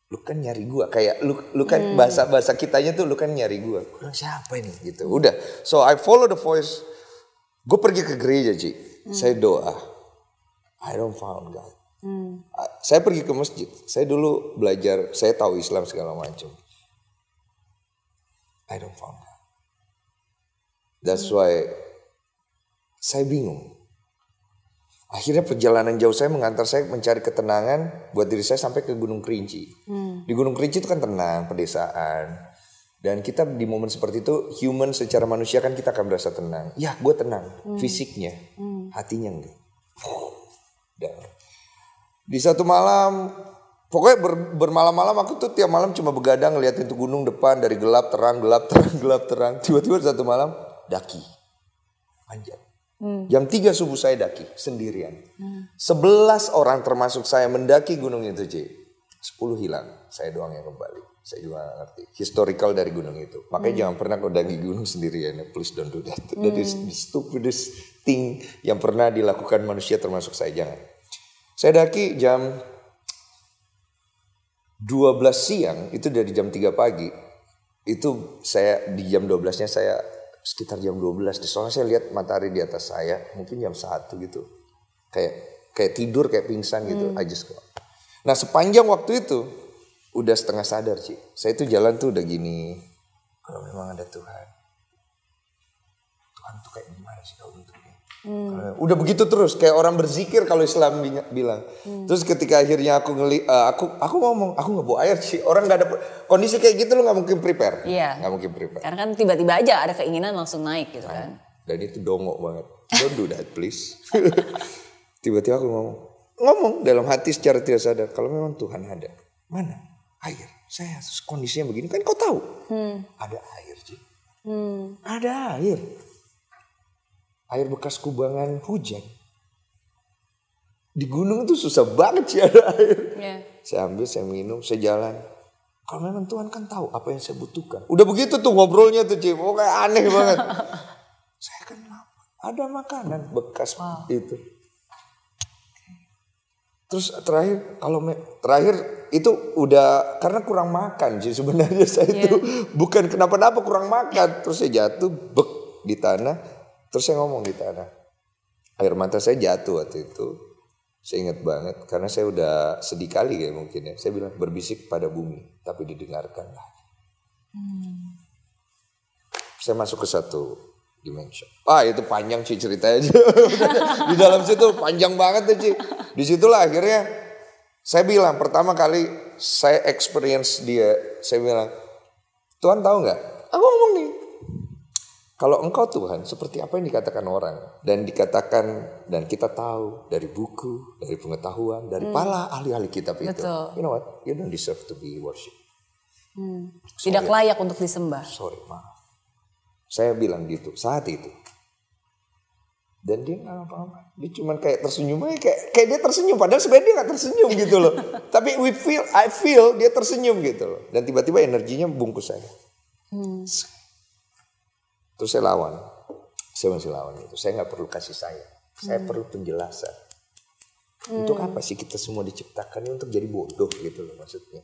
Lu kan nyari gua. Kayak lu, lu kan bahasa-bahasa kitanya tuh lu kan nyari gua. Bilang siapa ini? Gitu. Udah. So I follow the voice. Gue pergi ke gereja, Ci. Saya doa. I don't found God. Ah, Saya pergi ke masjid. Saya dulu belajar, saya tahu Islam segala macam. I don't found God. That's why saya bingung. Akhirnya perjalanan jauh saya mengantar saya mencari ketenangan buat diri saya sampai ke Gunung Kerinci. Di Gunung Kerinci itu kan tenang, pedesaan. Dan kita di momen seperti itu, human secara manusia kan kita akan berasa tenang. Ya, gue tenang, fisiknya, hatinya enggak. Dan di satu malam Pokoknya ber, bermalam-malam aku tuh tiap malam cuma begadang ngeliatin tuh gunung depan dari gelap terang, gelap terang, gelap terang. Tiba-tiba satu malam daki. Panjat. Jam 3 subuh saya daki sendirian. 11 orang termasuk saya mendaki gunung itu, C. 10 hilang. Saya doang yang kembali. Saya juga gak ngerti. Historical dari gunung itu. Makanya jangan pernah kau daki gunung sendirian. ya. Please don't do that. That is the stupidest thing yang pernah dilakukan manusia termasuk saya. Jangan. Saya daki jam 12 siang itu dari jam 3 pagi itu saya di jam 12 nya saya sekitar jam 12 deh. soalnya saya lihat matahari di atas saya mungkin jam 1 gitu. Kayak kayak tidur kayak pingsan gitu. I just go. nah sepanjang waktu itu udah setengah sadar sih saya itu jalan tuh udah gini kalau memang ada Tuhan. Tuhan tuh kayak gimana sih kau bentuknya Kalau- udah begitu terus kayak orang berzikir kalau Islam bi- bilang. Terus ketika akhirnya aku ngeli eh, aku aku ngomong aku nggak bawa air sih. Orang nggak ada kondisi kayak gitu lo nggak mungkin prepare. Iya. nggak mungkin prepare. Karena kan tiba-tiba aja ada keinginan langsung naik gitu kan. dan itu dongok banget. Don't do that please. Tiba-tiba aku ngomong ngomong dalam hati secara tidak sadar kalau memang Tuhan ada mana air? Saya kondisinya begini kan kau tahu? Ada air sih ada air air bekas kubangan hujan. Di gunung itu susah banget sih ada air. Iya. saya ambil saya minum saya jalan. Kalau memang Tuhan kan tahu apa yang saya butuhkan. Udah begitu tuh ngobrolnya tuh Cip oh kayak aneh banget. Saya kan ada makanan bekas itu. Terus terakhir kalau terakhir itu udah karena kurang makan sih sebenarnya saya itu bukan kenapa-napa kurang makan. Terus saya jatuh bek di tanah terus saya ngomong di tanah. Air mata saya jatuh waktu itu. Saya ingat banget karena saya udah sedih kali ya mungkin ya. Saya bilang berbisik pada bumi tapi didengarkan lagi saya masuk ke satu dimension. Ah itu panjang sih ceritanya di dalam situ panjang banget tuh Ci. Di situlah akhirnya saya bilang pertama kali saya experience dia, saya bilang Tuhan tahu nggak? Aku ngomong nih, kalau engkau Tuhan seperti apa yang dikatakan orang dan dikatakan dan kita tahu dari buku, dari pengetahuan, dari para ahli-ahli kitab itu. Betul. You know what? You don't deserve to be worship. Tidak layak untuk disembah. Sorry, maaf. Saya bilang gitu saat itu. Dan dia nggak apa-apa. Dia cuma kayak tersenyum aja, kayak, kayak dia tersenyum. Padahal sebenarnya dia nggak tersenyum gitu loh. Tapi we feel, I feel dia tersenyum gitu loh. Dan tiba-tiba energinya bungkus saya. Terus saya lawan. Saya masih lawan itu. Saya nggak perlu kasih saya. Saya perlu penjelasan. Untuk apa sih kita semua diciptakan ini untuk jadi bodoh gitu loh maksudnya.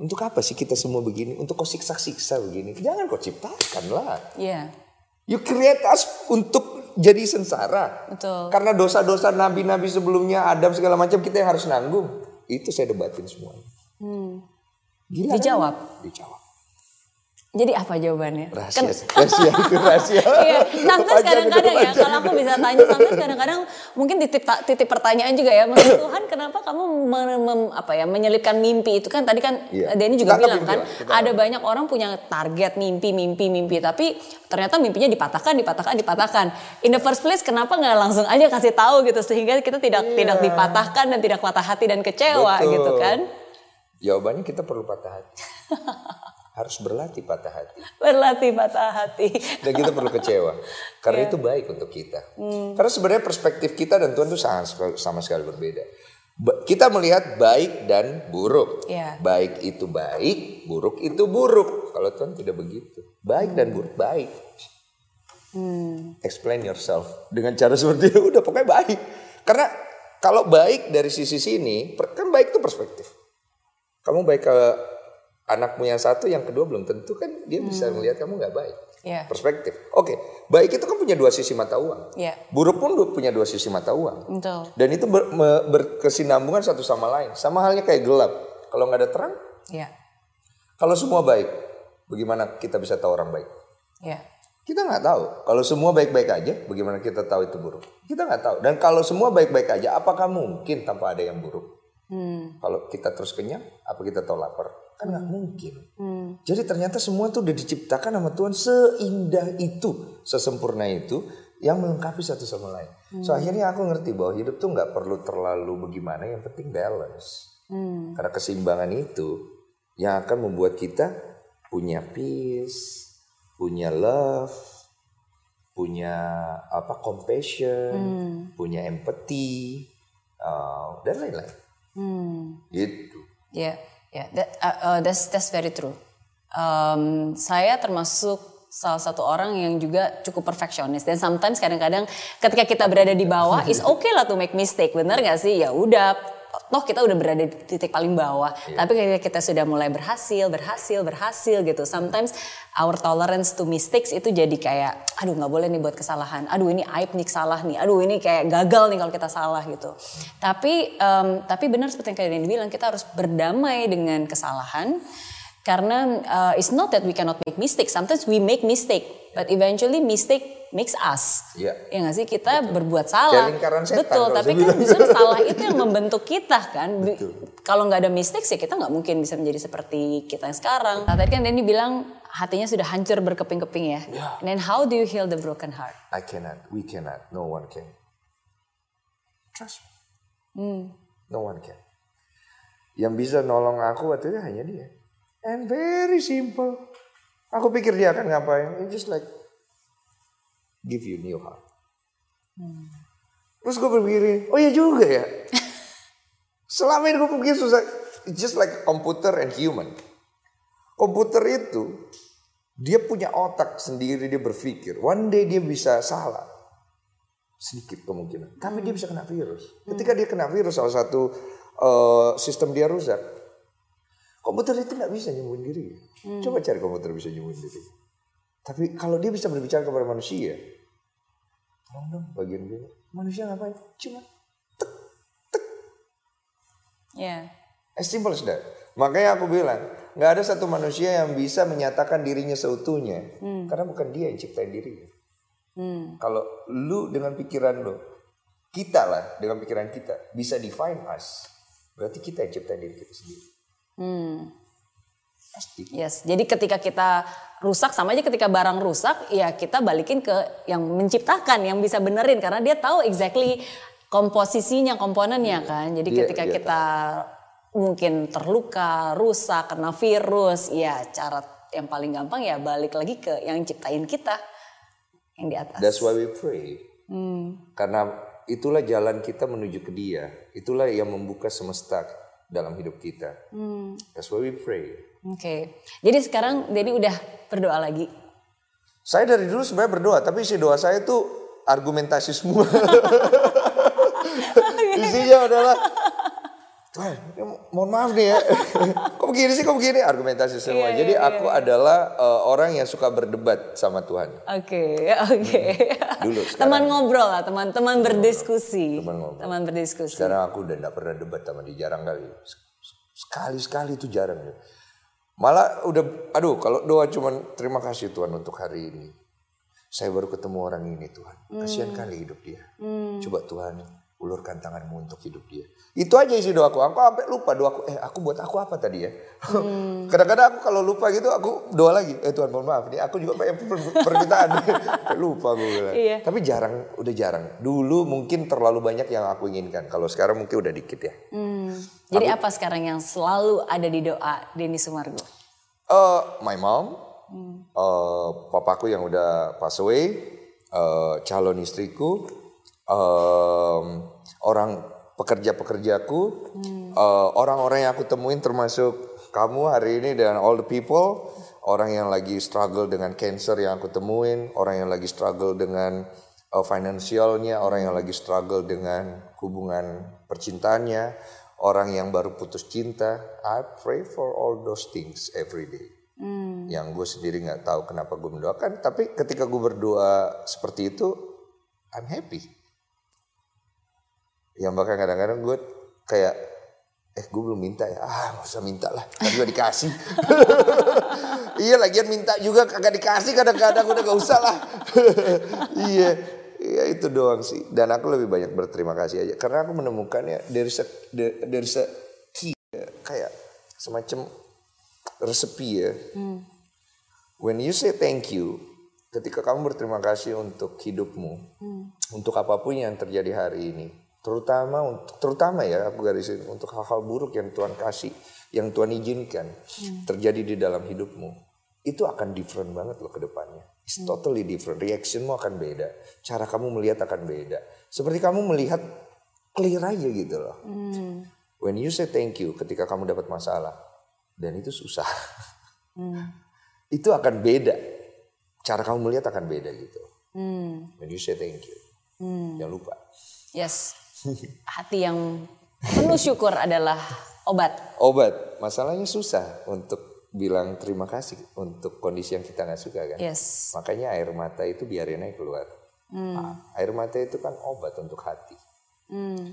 Untuk apa sih kita semua begini? Untuk kau siksa-siksa begini. Jangan kau ciptakan lah. Iya. You create us untuk jadi sengsara. Betul. Karena dosa-dosa nabi-nabi sebelumnya, Adam segala macam kita yang harus nanggung. Itu saya debatin semuanya. Gila kan? Dijawab. Jadi apa jawabannya? Rahasia, Kan- rahasia itu rahasia. Iya, itu, kadang-kadang ya, kalau aku bisa tanya, sometimes kadang-kadang mungkin titip titip pertanyaan juga ya, Maksud Tuhan kenapa kamu men- mem- apa ya menyelipkan mimpi itu kan tadi kan Iya. Denny juga Kita anggap bilang mimpi kan, lah, ada banyak orang punya target mimpi, mimpi, mimpi, tapi ternyata mimpinya dipatahkan, dipatahkan, dipatahkan. In the first place, kenapa nggak langsung aja kasih tahu gitu sehingga kita tidak tidak dipatahkan dan tidak patah hati dan kecewa Betul. gitu kan? Jawabannya kita perlu patah hati. harus berlatih patah hati. Berlatih patah hati. Dan kita perlu kecewa. Karena itu baik untuk kita. Karena sebenarnya perspektif kita dan Tuhan itu sangat sama sekali berbeda. Ba- Kita melihat baik dan buruk. Iya. Baik itu baik, buruk itu buruk. Kalau Tuhan tidak begitu. Baik dan buruk baik. Explain yourself dengan cara seperti itu udah pokoknya baik. Karena kalau baik dari sisi sini, kan baik itu perspektif. Kamu baik ke anakmu yang satu, yang kedua belum tentu kan dia bisa melihat kamu nggak baik. Iya. Perspektif. Oke, baik itu kan punya dua sisi mata uang. Iya. Buruk pun punya dua sisi mata uang. Betul. Dan itu ber- me- berkesinambungan satu sama lain. Sama halnya kayak gelap. Kalau nggak ada terang, Iya. kalau semua baik, bagaimana kita bisa tahu orang baik? Iya. Kita nggak tahu. Kalau semua baik-baik aja, bagaimana kita tahu itu buruk? Kita nggak tahu. Dan kalau semua baik-baik aja, apakah mungkin tanpa ada yang buruk? Kalau kita terus kenyang, apa kita tahu lapar? Kan nggak mungkin. Jadi ternyata semua tuh udah diciptakan sama Tuhan seindah itu, sesempurna itu, yang melengkapi satu sama lain. So akhirnya aku ngerti bahwa hidup tuh nggak perlu terlalu bagaimana, yang penting balance. Karena keseimbangan itu yang akan membuat kita punya peace, punya love, punya apa compassion, punya empathy, uh, dan lain-lain. Gitu. Ya, ya, that, uh, uh, that's that's very true. Um, saya termasuk salah satu orang yang juga cukup perfeksionis dan sometimes kadang-kadang ketika kita berada di bawah is okay lah to make mistake, bener gak sih? Ya udah, toh kita udah berada di titik paling bawah. Tapi ketika kita sudah mulai berhasil, berhasil, berhasil gitu, sometimes our tolerance to mistakes itu jadi kayak, aduh nggak boleh nih buat kesalahan, aduh ini aib nih salah nih, aduh ini kayak gagal nih kalau kita salah gitu. Tapi um, tapi benar seperti yang kalian bilang, kita harus berdamai dengan kesalahan. Karena uh, it's not that we cannot make mistakes. Sometimes we make mistake, but eventually mistake makes us. Iya. Ya nggak sih kita berbuat salah. Setan Betul, tapi kan justru salah itu yang membentuk kita kan. Kalau nggak ada mistakes ya kita nggak mungkin bisa menjadi seperti kita yang sekarang. Nah, tadi kan Denny bilang hatinya sudah hancur berkeping-keping ya. And then how do you heal the broken heart? I cannot, we cannot, no one can. Trust me. No one can. Yang bisa nolong aku waktu itu hanya dia. And very simple. Aku pikir dia akan ngapain. He just like give you new heart. Terus gue berpikir, oh iya juga ya. Selama ini gue pikir susah. It's just like computer and human. Komputer itu dia punya otak sendiri dia berpikir. One day dia bisa salah. Sedikit kemungkinan. Tapi dia bisa kena virus. Ketika dia kena virus salah satu eh, sistem dia rusak. Komputer itu nggak bisa nyembuhin diri. Coba cari komputer bisa nyembuhin diri. Tapi kalau dia bisa berbicara kepada manusia, tolong dong bagian gue. Manusia ngapain? Cuma Ya. As simple as that. Makanya aku bilang, nggak ada satu manusia yang bisa menyatakan dirinya seutuhnya, karena bukan dia yang ciptain dirinya. Kalau lu dengan pikiran lu, kita lah dengan pikiran kita bisa define us, berarti kita yang ciptain diri kita sendiri. Pasti. Yes, jadi ketika kita rusak sama aja ketika barang rusak, ya kita balikin ke yang menciptakan, yang bisa benerin karena dia tahu exactly komposisinya, komponennya kan. Jadi Dia- ketika dia kita mungkin terluka, rusak, kena virus, ya cara yang paling gampang ya balik lagi ke yang ciptain kita yang di atas. That's why we pray. Karena itulah jalan kita menuju ke Dia. Itulah yang membuka semesta dalam hidup kita. That's why we pray. Oke, jadi sekarang Dedi udah berdoa lagi. Saya dari dulu sebenarnya berdoa, tapi isi doa saya itu argumentasi semua. Isinya adalah Tuhan, ini mohon maaf nih ya. kok begini sih, kok begini? Argumentasi semua. Iya, Jadi iya, aku adalah eh, orang yang suka berdebat sama Tuhan. Oke, oke. Dulu, sekarang- Teman ngobrol lah, teman-teman berdiskusi. Teman ngobrol. Teman berdiskusi. Sekarang aku udah gak pernah debat sama dia, jarang kali. Sekali-sekali itu jarang. ya. Malah udah, aduh kalau doa cuman terima kasih Tuhan untuk hari ini. Saya baru ketemu orang ini Tuhan. Kasihan kali hidup dia. Coba Tuhan ulurkan tanganmu untuk hidup dia. Itu aja isi doaku. Aku sampai lupa doaku. Eh aku buat aku apa tadi ya? Kadang-kadang aku kalau lupa gitu aku doa lagi. Eh Tuhan mohon maaf nih. Aku juga pengen per- permintaan. lupa gue bilang. Iya. Tapi jarang, udah jarang. Dulu mungkin terlalu banyak yang aku inginkan. Kalau sekarang mungkin udah dikit ya. Jadi apa sekarang yang selalu ada di doa Denny Sumargo? Eh, my mom, eh, papaku yang udah pass away, eh, calon istriku, em, orang pekerja-pekerjaku, eh, orang-orang yang aku temuin termasuk kamu hari ini dan all the people, orang yang lagi struggle dengan cancer yang aku temuin, orang yang lagi struggle dengan eh, finansialnya, orang yang lagi struggle dengan hubungan percintaannya, orang yang baru putus cinta. I pray for all those things every day. Yang gue sendiri nggak tahu kenapa gue mendoakan tapi ketika gue berdoa seperti itu I'm happy yang bahkan kadang-kadang gue kayak eh gue belum minta ya. Ah nggak usah minta lah kan juga dikasih. Iya lagian minta juga kagak dikasih kadang-kadang udah gak usah lah. Iya iya itu doang sih. Dan aku lebih banyak berterima kasih aja karena aku menemukannya dari se dari se ya, kayak semacam resepi ya. When you say thank you, ketika kamu berterima kasih untuk hidupmu, untuk apa pun yang terjadi hari ini, Terutama untuk terutama ya aku garisin untuk hal-hal buruk yang Tuhan kasih, yang Tuhan izinkan terjadi di dalam hidupmu. Itu akan different banget loh ke depannya. It's totally different. Reactionmu akan beda. Cara kamu melihat akan beda. Seperti kamu melihat clear aja gitu loh. When you say thank you ketika kamu dapat masalah dan itu susah. itu akan beda. Cara kamu melihat akan beda gitu. When you say thank you. Jangan lupa. Yes. Hati yang penuh syukur adalah obat. Obat, masalahnya susah untuk bilang terima kasih untuk kondisi yang kita nggak suka kan. Yes. Makanya air mata itu biarin aja keluar. Nah, air mata itu kan obat untuk hati.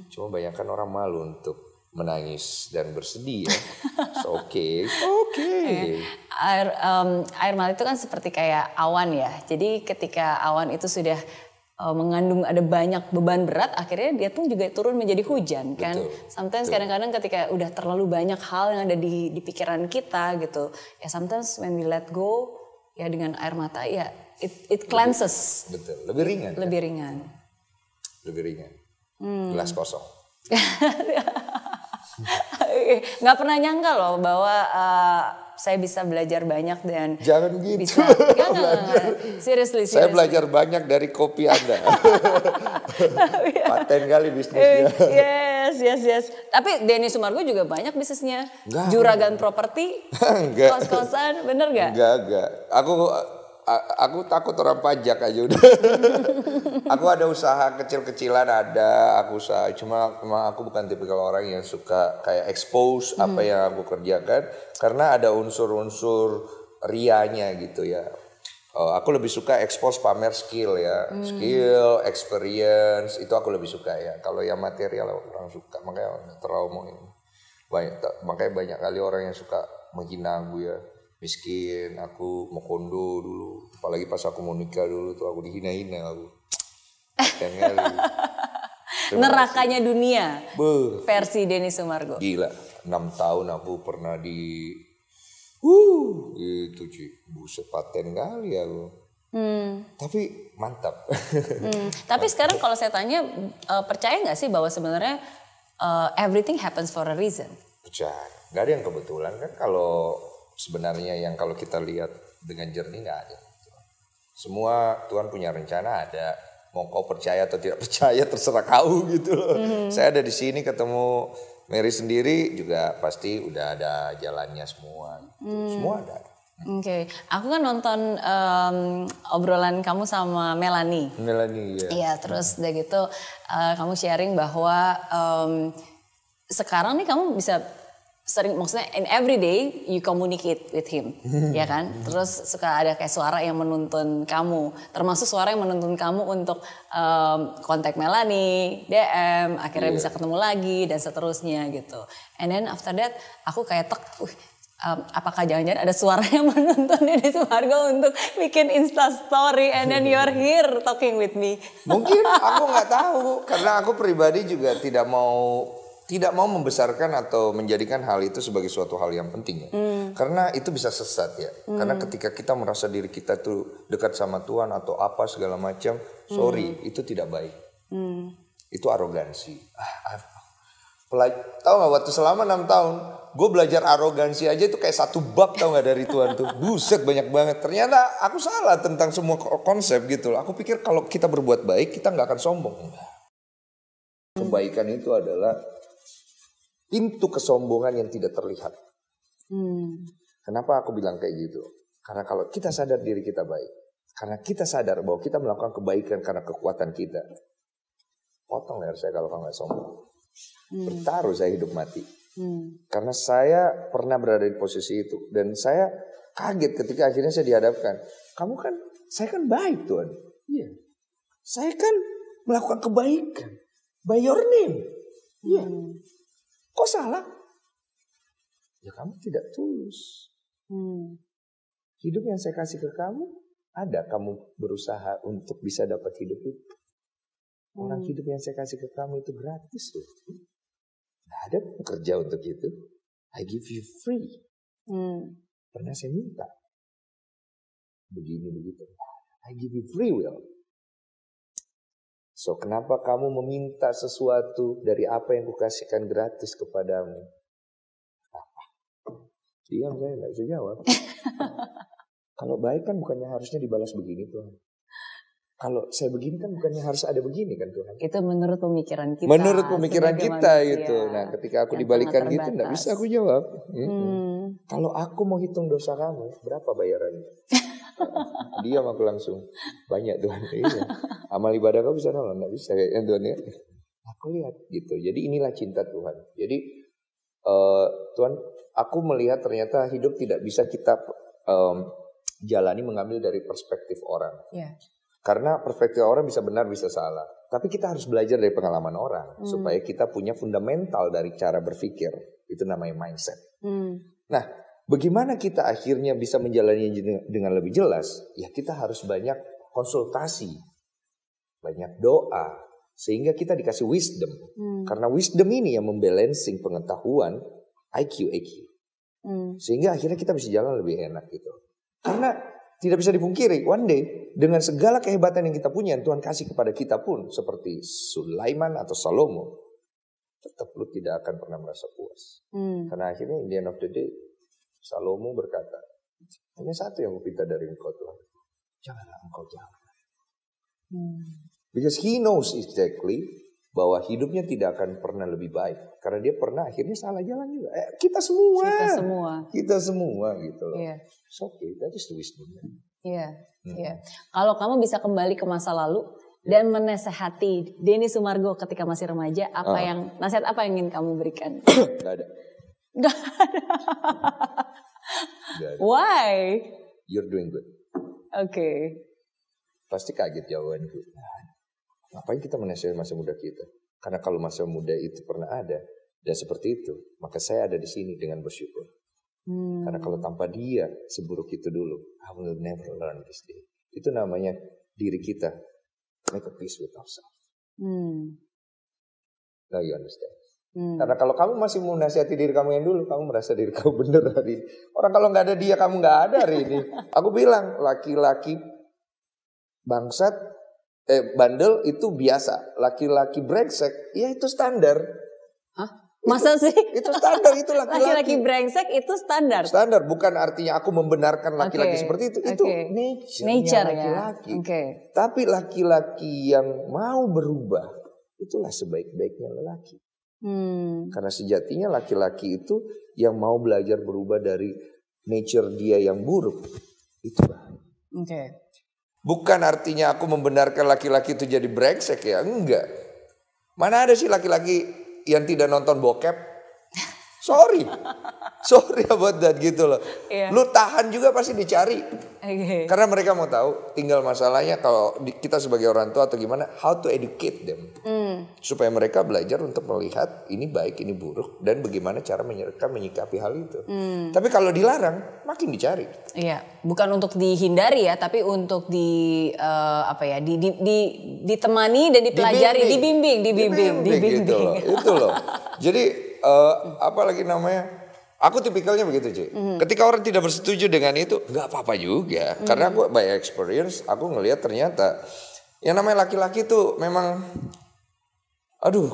Cuma banyak kan orang malu untuk menangis dan bersedih ya. Oke, oke. Air em, air mata itu kan seperti kayak awan ya. Jadi ketika awan itu sudah eh, mengandung ada banyak beban berat, akhirnya dia pun juga turun menjadi hujan kan. Betul, Sometimes kadang-kadang ketika udah terlalu banyak hal yang ada di di pikiran kita gitu, ya sometimes when we let go, ya dengan air mata ya it it cleanses, Betul, lebih ringan. kan? lebih ringan. Lebih ringan. Gelas kosong. nggak pernah nyangka loh bahwa uh, saya bisa belajar banyak dan Jangan gitu. bisa nggak, nggak. seriously, Saya seriously. belajar banyak dari kopi Anda. Paten kali Eh, bisnisnya. yes yes yes tapi Denny Sumargo juga banyak bisnisnya Nggak. juragan properti Enggak. kos-kosan bener gak Enggak, enggak. Aku aku takut orang pajak aja udah. aku ada usaha kecil-kecilan ada, aku usaha. Cuma memang aku bukan tipikal orang yang suka kayak expose apa yang aku kerjakan karena ada unsur-unsur rianya gitu ya. Oh, aku lebih suka expose pamer skill ya, skill, experience itu aku lebih suka ya. Kalau yang material orang suka, makanya terlalu mau ini banyak makanya banyak kali orang yang suka menghina aku ya miskin aku mau kondo dulu. Apalagi pas aku mau nikah dulu tuh aku dihina-hina aku. Nerakanya dunia. Beuh, versi Denny Sumargo. Gila. Enam tahun aku pernah di uh itu cuy buset paten kali aku. Tapi mantap. Hmm, tapi sekarang kalau saya tanya eh, percaya nggak sih bahwa sebenarnya eh, everything happens for a reason? Percaya. Nggak ada yang kebetulan kan kalau sebenarnya yang kalau kita lihat dengan jernih nggak ada. Semua Tuhan punya rencana ada. Mau kau percaya atau tidak percaya terserah kau gitu loh. Saya ada di sini ketemu Mary sendiri juga pasti udah ada jalannya semua gitu. semua ada. Oke, aku kan nonton em, obrolan kamu sama Melanie. Melanie ya Iya, terus udah gitu eh, kamu sharing bahwa em, sekarang nih kamu bisa sering maksudnya in every day you communicate with him, ya kan? Terus suka ada kayak suara yang menuntun kamu, termasuk suara yang menuntun kamu untuk em, kontak Melanie, DM, akhirnya bisa ketemu lagi dan seterusnya gitu. And then after that aku kayak tek, "Wih, em, apakah jangan-jangan ada suara yang menuntun Deddy Sumargo untuk bikin Insta story and then you're here talking with me. Mungkin aku nggak tahu karena aku pribadi juga tidak mau tidak mau membesarkan atau menjadikan hal itu sebagai suatu hal yang penting ya. Karena itu bisa sesat ya. Karena ketika kita merasa diri kita tuh dekat sama Tuhan atau apa segala macam, sorry, itu tidak baik. Itu arogansi. Ah, ah. Pelaj- tahu nggak waktu selama enam tahun, gue belajar arogansi aja itu kayak satu bab tau nggak dari Tuhan tuh, buset banyak banget. Ternyata aku salah tentang semua ko- konsep gitu. loh. Aku pikir kalau kita berbuat baik kita nggak akan sombong. Enggak. Kebaikan itu adalah pintu kesombongan yang tidak terlihat. Kenapa aku bilang kayak gitu? Karena kalau kita sadar diri kita baik, karena kita sadar bahwa kita melakukan kebaikan karena kekuatan kita, potong leher saya kalau kamu nggak sombong. Bertaruh saya hidup mati. Karena saya pernah berada di posisi itu dan saya kaget ketika akhirnya saya dihadapkan. Kamu kan, saya kan baik Tuhan. Iya. Saya kan melakukan kebaikan by your name. Iya. Kok salah? Ya kamu tidak tulus. Hidup yang saya kasih ke kamu, ada kamu berusaha untuk bisa dapat hidup itu. Orang hidup yang saya kasih ke kamu itu gratis tuh. Nggak ada kerja untuk itu. I give you free. Pernah saya minta. Begini begitu. I give you free will. So kenapa kamu meminta sesuatu dari apa yang kukasihkan gratis kepadamu? Apa? Diam saya nggak bisa jawab. Kalau baik kan bukannya harusnya dibalas begini Tuhan. Kalau saya begini kan bukannya harus ada begini kan Tuhan. Itu menurut pemikiran kita. Menurut pemikiran kita manusia gitu. Nah ketika aku dibalikan gitu nggak bisa aku jawab. Hmm. Kalau aku mau hitung dosa kamu, berapa bayarannya? Diam aku langsung. Banyak Tuhan. Iya. Amal ibadah kau bisa nolak? Nggak bisa kayaknya Tuhan ya. Aku lihat gitu. Jadi inilah cinta Tuhan. Jadi eh, Tuhan, aku melihat ternyata hidup tidak bisa kita em, jalani mengambil dari perspektif orang. Ya. Karena perspektif orang bisa benar bisa salah. Tapi kita harus belajar dari pengalaman orang Hmm. supaya kita punya fundamental dari cara berpikir. Itu namanya mindset. Hmm. Nah, bagaimana kita akhirnya bisa menjalani dengan- lebih jelas? Ya kita harus banyak konsultasi, banyak doa, sehingga kita dikasih wisdom. Hmm. Karena wisdom ini yang membalancing pengetahuan IQ IQ, Hmm. sehingga akhirnya kita bisa jalan lebih enak gitu. Karena tidak bisa dipungkiri, one day dengan segala kehebatan yang kita punya yang Tuhan kasih kepada kita pun, seperti Sulaiman atau Salomo, tetap lu tidak akan pernah merasa puas. Hmm. Karena akhirnya in the end of the day Salomo berkata, hanya satu yang kupinta dari engkau Tuhan. Janganlah engkau jalan. Hmm. Because he knows exactly bahwa hidupnya tidak akan pernah lebih baik. Karena dia pernah akhirnya salah jalan juga. Eh, kita semua. Kita semua. Kita semua gitu loh. Iya. It's okay, that is the wisdom. Iya. Hmm. Iya. Kalau kamu bisa kembali ke masa lalu dan menasehati Denny Sumargo ketika masih remaja, apa Ah. yang nasihat apa yang ingin kamu berikan? Gak ada. Gak ada. Gak ada. Why? You're doing good. Oke. Pasti kaget jawabanku. Ngapain kita menasihati masa muda kita? Karena kalau masa muda itu pernah ada dan seperti itu, maka saya ada di sini dengan bersyukur. Hmm. Karena kalau tanpa dia seburuk itu dulu, I will never learn this day. Itu namanya diri kita make a peace with ourselves. Hmm. Now you understand. Hmm. Karena kalau kamu masih mau nasihati diri kamu yang dulu, kamu merasa diri kamu benar hari ini. Orang kalau nggak ada dia, kamu nggak ada hari ini. Aku bilang laki-laki bangsat, eh bandel itu biasa. Laki-laki brengsek, ya itu standar. Hah? Masa sih? Itu standar itu Laki-laki laki-laki. brengsek itu standar. Standar bukan artinya aku membenarkan laki-laki Oke, seperti itu. Itu oke. nature, Nature ya. laki-laki. Oke. Tapi laki-laki yang mau berubah, itulah sebaik-baiknya lelaki. Hmm. Karena sejatinya laki-laki itu yang mau belajar berubah dari nature dia yang buruk. Itu. Oke. Bukan artinya aku membenarkan laki-laki itu jadi brengsek ya, enggak. Mana ada sih laki-laki yang tidak nonton bokep? Sorry. Sorry about that gitu loh. Iya. Lu tahan juga pasti dicari. Oke. Karena mereka mau tahu, tinggal masalahnya kalau kita sebagai orang tua atau gimana, how to educate them. Hmm. Supaya mereka belajar untuk melihat ini baik, ini buruk, dan bagaimana cara mereka menyikapi hal itu. Hmm. Tapi kalau dilarang, makin dicari. Iya, bukan untuk dihindari ya, tapi untuk di eh, apa ya, di, di, di ditemani dan dipelajari, dibimbing, dibimbing, dibimbing. Gitu loh, itu loh. Jadi eh, apa lagi namanya? Aku tipikalnya begitu cuy. Hmm. Ketika orang tidak bersetuju dengan itu, nggak apa-apa juga. Karena aku by experience, aku ngelihat ternyata yang namanya laki-laki tuh memang, aduh,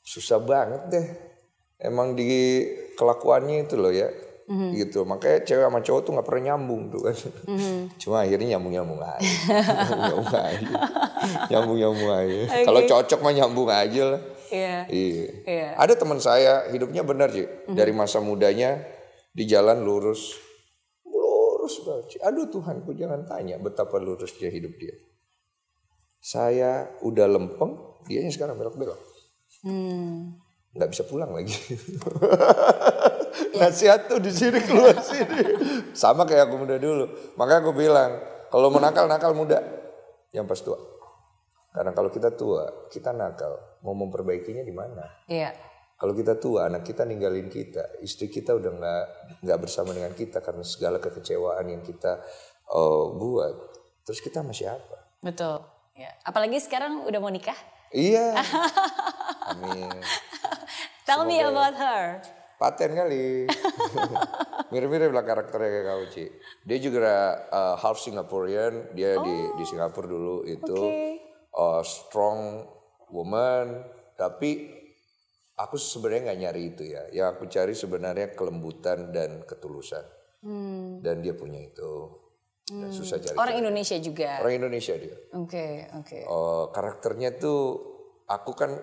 susah banget deh. Emang di kelakuannya itu loh ya. Hmm. Gitu. Makanya cewek sama cowok tuh nggak pernah nyambung tuh kan. Hmm. Cuma akhirnya nyambung-nyambung aja. nyambung aja. Nyambung-nyambung aja. Oke. Kalau cocok mah nyambung aja lah. Iya. Iya. Iya. Ada teman saya hidupnya benar sih. Dari masa mudanya di jalan lurus. Lurus banget. Aduh Tuhanku jangan tanya betapa lurusnya hidup dia. Saya udah lempeng, dianya sekarang belok-belok. Hmm. Nggak bisa pulang lagi. Nasihat tuh di sini keluar sini. Sama kayak aku muda dulu. Makanya aku bilang, kalau mau nakal nakal muda, yang pas tua. Karena kalau kita tua, kita nakal, mau memperbaikinya di mana? Iya. Kalau kita tua, anak kita ninggalin kita, istri kita udah nggak nggak bersama dengan kita karena segala kekecewaan yang kita eh, buat. Terus kita sama siapa? Betul. Ya. Apalagi sekarang udah mau nikah. Iya. Amin. Tell me about her. Paten kali. Mirip-mirip lah karakternya kayak kau, Ci. Dia juga uh, half Singaporean, dia di di Singapura dulu itu. Oke. uh, strong woman, tapi aku sebenarnya nggak nyari itu ya. Yang aku cari sebenarnya kelembutan dan ketulusan. Dan dia punya itu. Dan susah cari. Orang Indonesia juga. Orang Indonesia dia. Oke, oke. Oh, karakternya tuh aku kan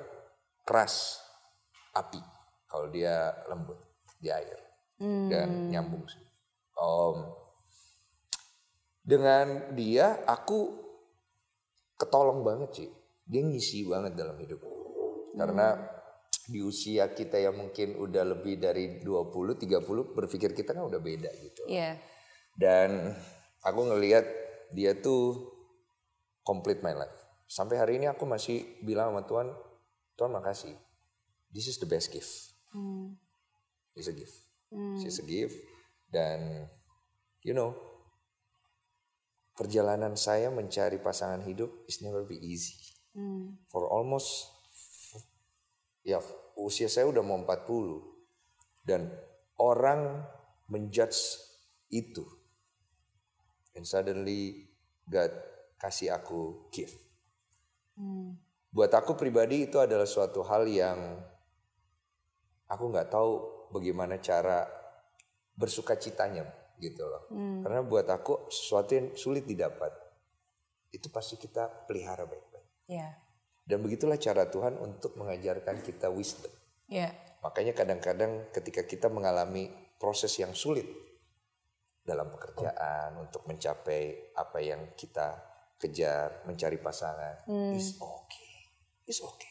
keras api kalau dia lembut di air dan nyambung sih. Om, dengan dia aku ketolong banget sih. Dia ngisi banget dalam hidup. Karena di usia kita yang mungkin udah lebih dari 20, 30 berpikir kita kan udah beda gitu. Iya. Dan aku ngelihat dia tuh complete my life. Sampai hari ini aku masih bilang sama Tuhan, Tuhan makasih. This is the best gift. It's a gift. It's a gift. Dan you know, perjalanan saya mencari pasangan hidup is never be easy. For almost ya usia saya udah mau 40 dan orang menjudge itu and suddenly God kasih aku gift. Buat aku pribadi itu adalah suatu hal yang aku nggak tahu bagaimana cara bersuka citanya gitu loh. Karena buat aku sesuatu yang sulit didapat itu pasti kita pelihara baik-baik. Iya. Dan begitulah cara Tuhan untuk mengajarkan kita wisdom. Iya. Makanya kadang-kadang ketika kita mengalami proses yang sulit dalam pekerjaan untuk mencapai apa yang kita kejar, mencari pasangan, is okay, is okay.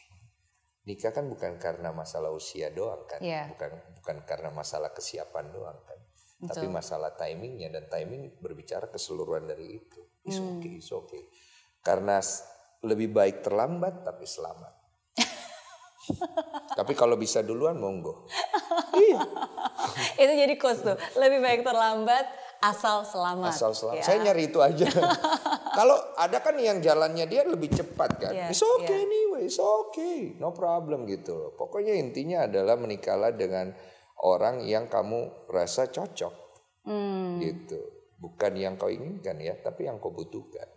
Nikah kan bukan karena masalah usia doang kan, Iya. bukan bukan karena masalah kesiapan doang kan, tapi masalah timingnya dan timing berbicara keseluruhan dari itu. Is okay, is okay. Karena lebih baik terlambat tapi selamat. tapi kalau bisa duluan monggo. Itu jadi quotes tuh. Lebih baik terlambat asal selamat. Asal selamat. Ya. Saya nyari itu aja. Kalau ada kan yang jalannya dia lebih cepat kan. Iya, It's okay iya. anyway, it's okay. No problem gitu. Pokoknya intinya adalah menikahlah dengan orang yang kamu rasa cocok. Hmm. Gitu. Bukan yang kau inginkan ya, tapi yang kau butuhkan.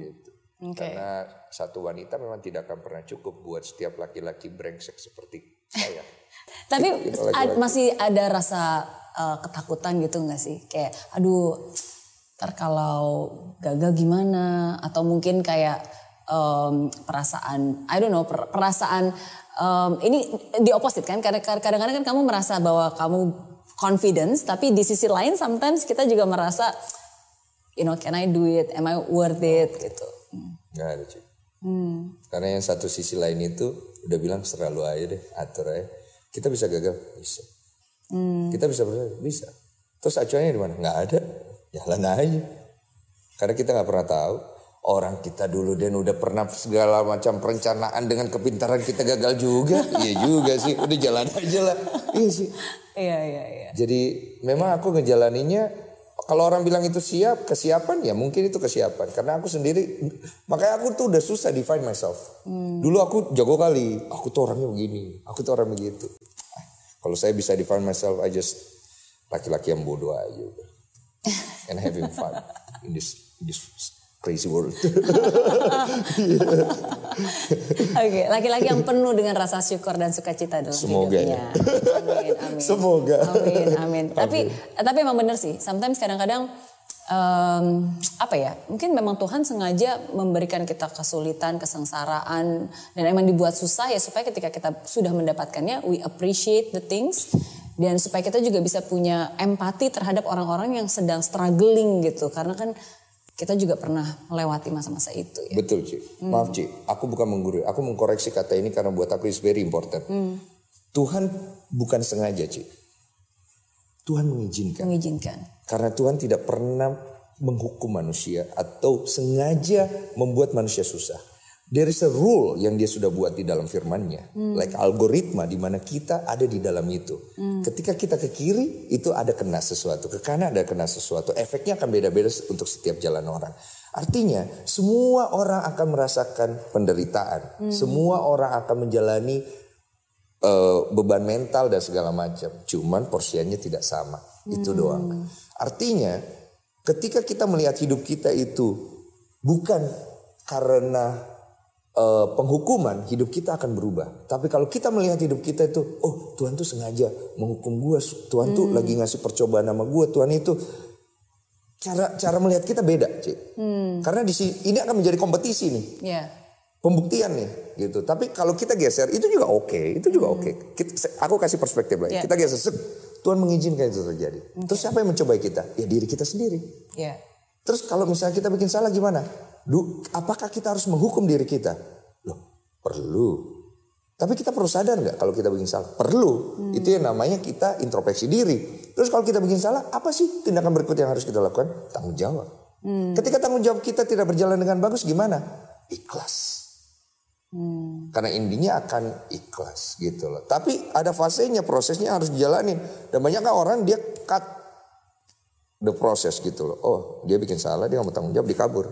Gitu. Oke. Karena satu wanita memang tidak akan pernah cukup buat setiap laki-laki brengsek seperti saya. Tapi Kalau ad- laki-laki. masih ada rasa uh, ketakutan gitu nggak sih? Kayak aduh ntar kalau gagal gimana? Atau mungkin kayak um, perasaan, I don't know, per- perasaan um, ini di opposite kan? Karena kadang-kadang kan kamu merasa bahwa kamu confidence, tapi di sisi lain sometimes kita juga merasa, you know, can I do it? Am I worth it? Gitu. Nggak ada cuy. Hmm. Karena yang satu sisi lain itu udah bilang selalu aja deh atur aja. Kita bisa gagal bisa. Hmm. Kita bisa berhasil bisa. Terus acuannya di mana? Nggak ada. Jalan aja. Karena kita nggak pernah tahu. Orang kita dulu dan udah pernah segala macam perencanaan dengan kepintaran kita gagal juga. iya juga sih. Udah jalan aja lah. Iya sih. Iya iya iya. Jadi memang aku ngejalaninya kalau orang bilang itu siap, kesiapan ya mungkin itu kesiapan. Karena aku sendiri, makanya aku tuh udah susah define myself. Dulu aku jago kali, aku tuh orangnya begini, aku tuh orang begitu. Kalau saya bisa define myself, I just laki-laki yang bodoh aja. And having fun in this, in this crazy world. Oke, laki-laki yang penuh dengan rasa syukur dan sukacita dalam Semoga ya. hidupnya. Amin, amin. Semoga. Amin, amin. Tapi tapi emang bener sih. Sometimes kadang-kadang em, apa ya? Mungkin memang Tuhan sengaja memberikan kita kesulitan, kesengsaraan dan emang dibuat susah ya supaya ketika kita sudah mendapatkannya, we appreciate the things dan supaya kita juga bisa punya empati terhadap orang-orang yang sedang struggling gitu. Karena kan kita juga pernah melewati masa-masa itu ya. Betul Ci. Maaf Ci, aku bukan menggurui. Aku mengkoreksi kata ini karena buat aku is very important. Tuhan bukan sengaja Ci. Tuhan mengizinkan. Mengizinkan. Karena Tuhan tidak pernah menghukum manusia atau sengaja membuat manusia susah. There is a rule yang dia sudah buat di dalam firmannya. Like algoritma di mana kita ada di dalam itu. Ketika kita ke kiri itu ada kena sesuatu. Ke kanan ada kena sesuatu. Efeknya akan beda-beda untuk setiap jalan orang. Artinya semua orang akan merasakan penderitaan. Semua orang akan menjalani eh, beban mental dan segala macam. Cuman porsiannya tidak sama. Itu doang. Artinya ketika kita melihat hidup kita itu bukan karena eh, penghukuman, hidup kita akan berubah. Tapi kalau kita melihat hidup kita itu, oh Tuhan tuh sengaja menghukum gue, Tuhan tuh lagi ngasih percobaan sama gue, Tuhan itu cara cara melihat kita beda, Cik. Karena di sini ini akan menjadi kompetisi nih Ya. pembuktian nih gitu. Tapi kalau kita geser itu juga oke, itu juga oke. Kita- Aku kasih perspektif lagi. Ya. Kita geser, sek, Tuhan mengizinkan itu terjadi. Terus siapa yang mencobai kita? Ya diri kita sendiri. Ya. Terus kalau misalnya kita bikin salah gimana? Du, apakah kita harus menghukum diri kita? Loh, perlu. Tapi kita perlu sadar nggak kalau kita bikin salah? Perlu. Itu yang namanya kita introspeksi diri. Terus kalau kita bikin salah, apa sih tindakan berikut yang harus kita lakukan? Tanggung jawab. Ketika tanggung jawab kita tidak berjalan dengan bagus, gimana? Ikhlas. Karena intinya akan ikhlas gitu loh. Tapi ada fasenya, prosesnya harus dijalanin. Dan banyak kan orang dia cut the process gitu loh. Oh dia bikin salah, dia nggak mau tanggung jawab, dikabur.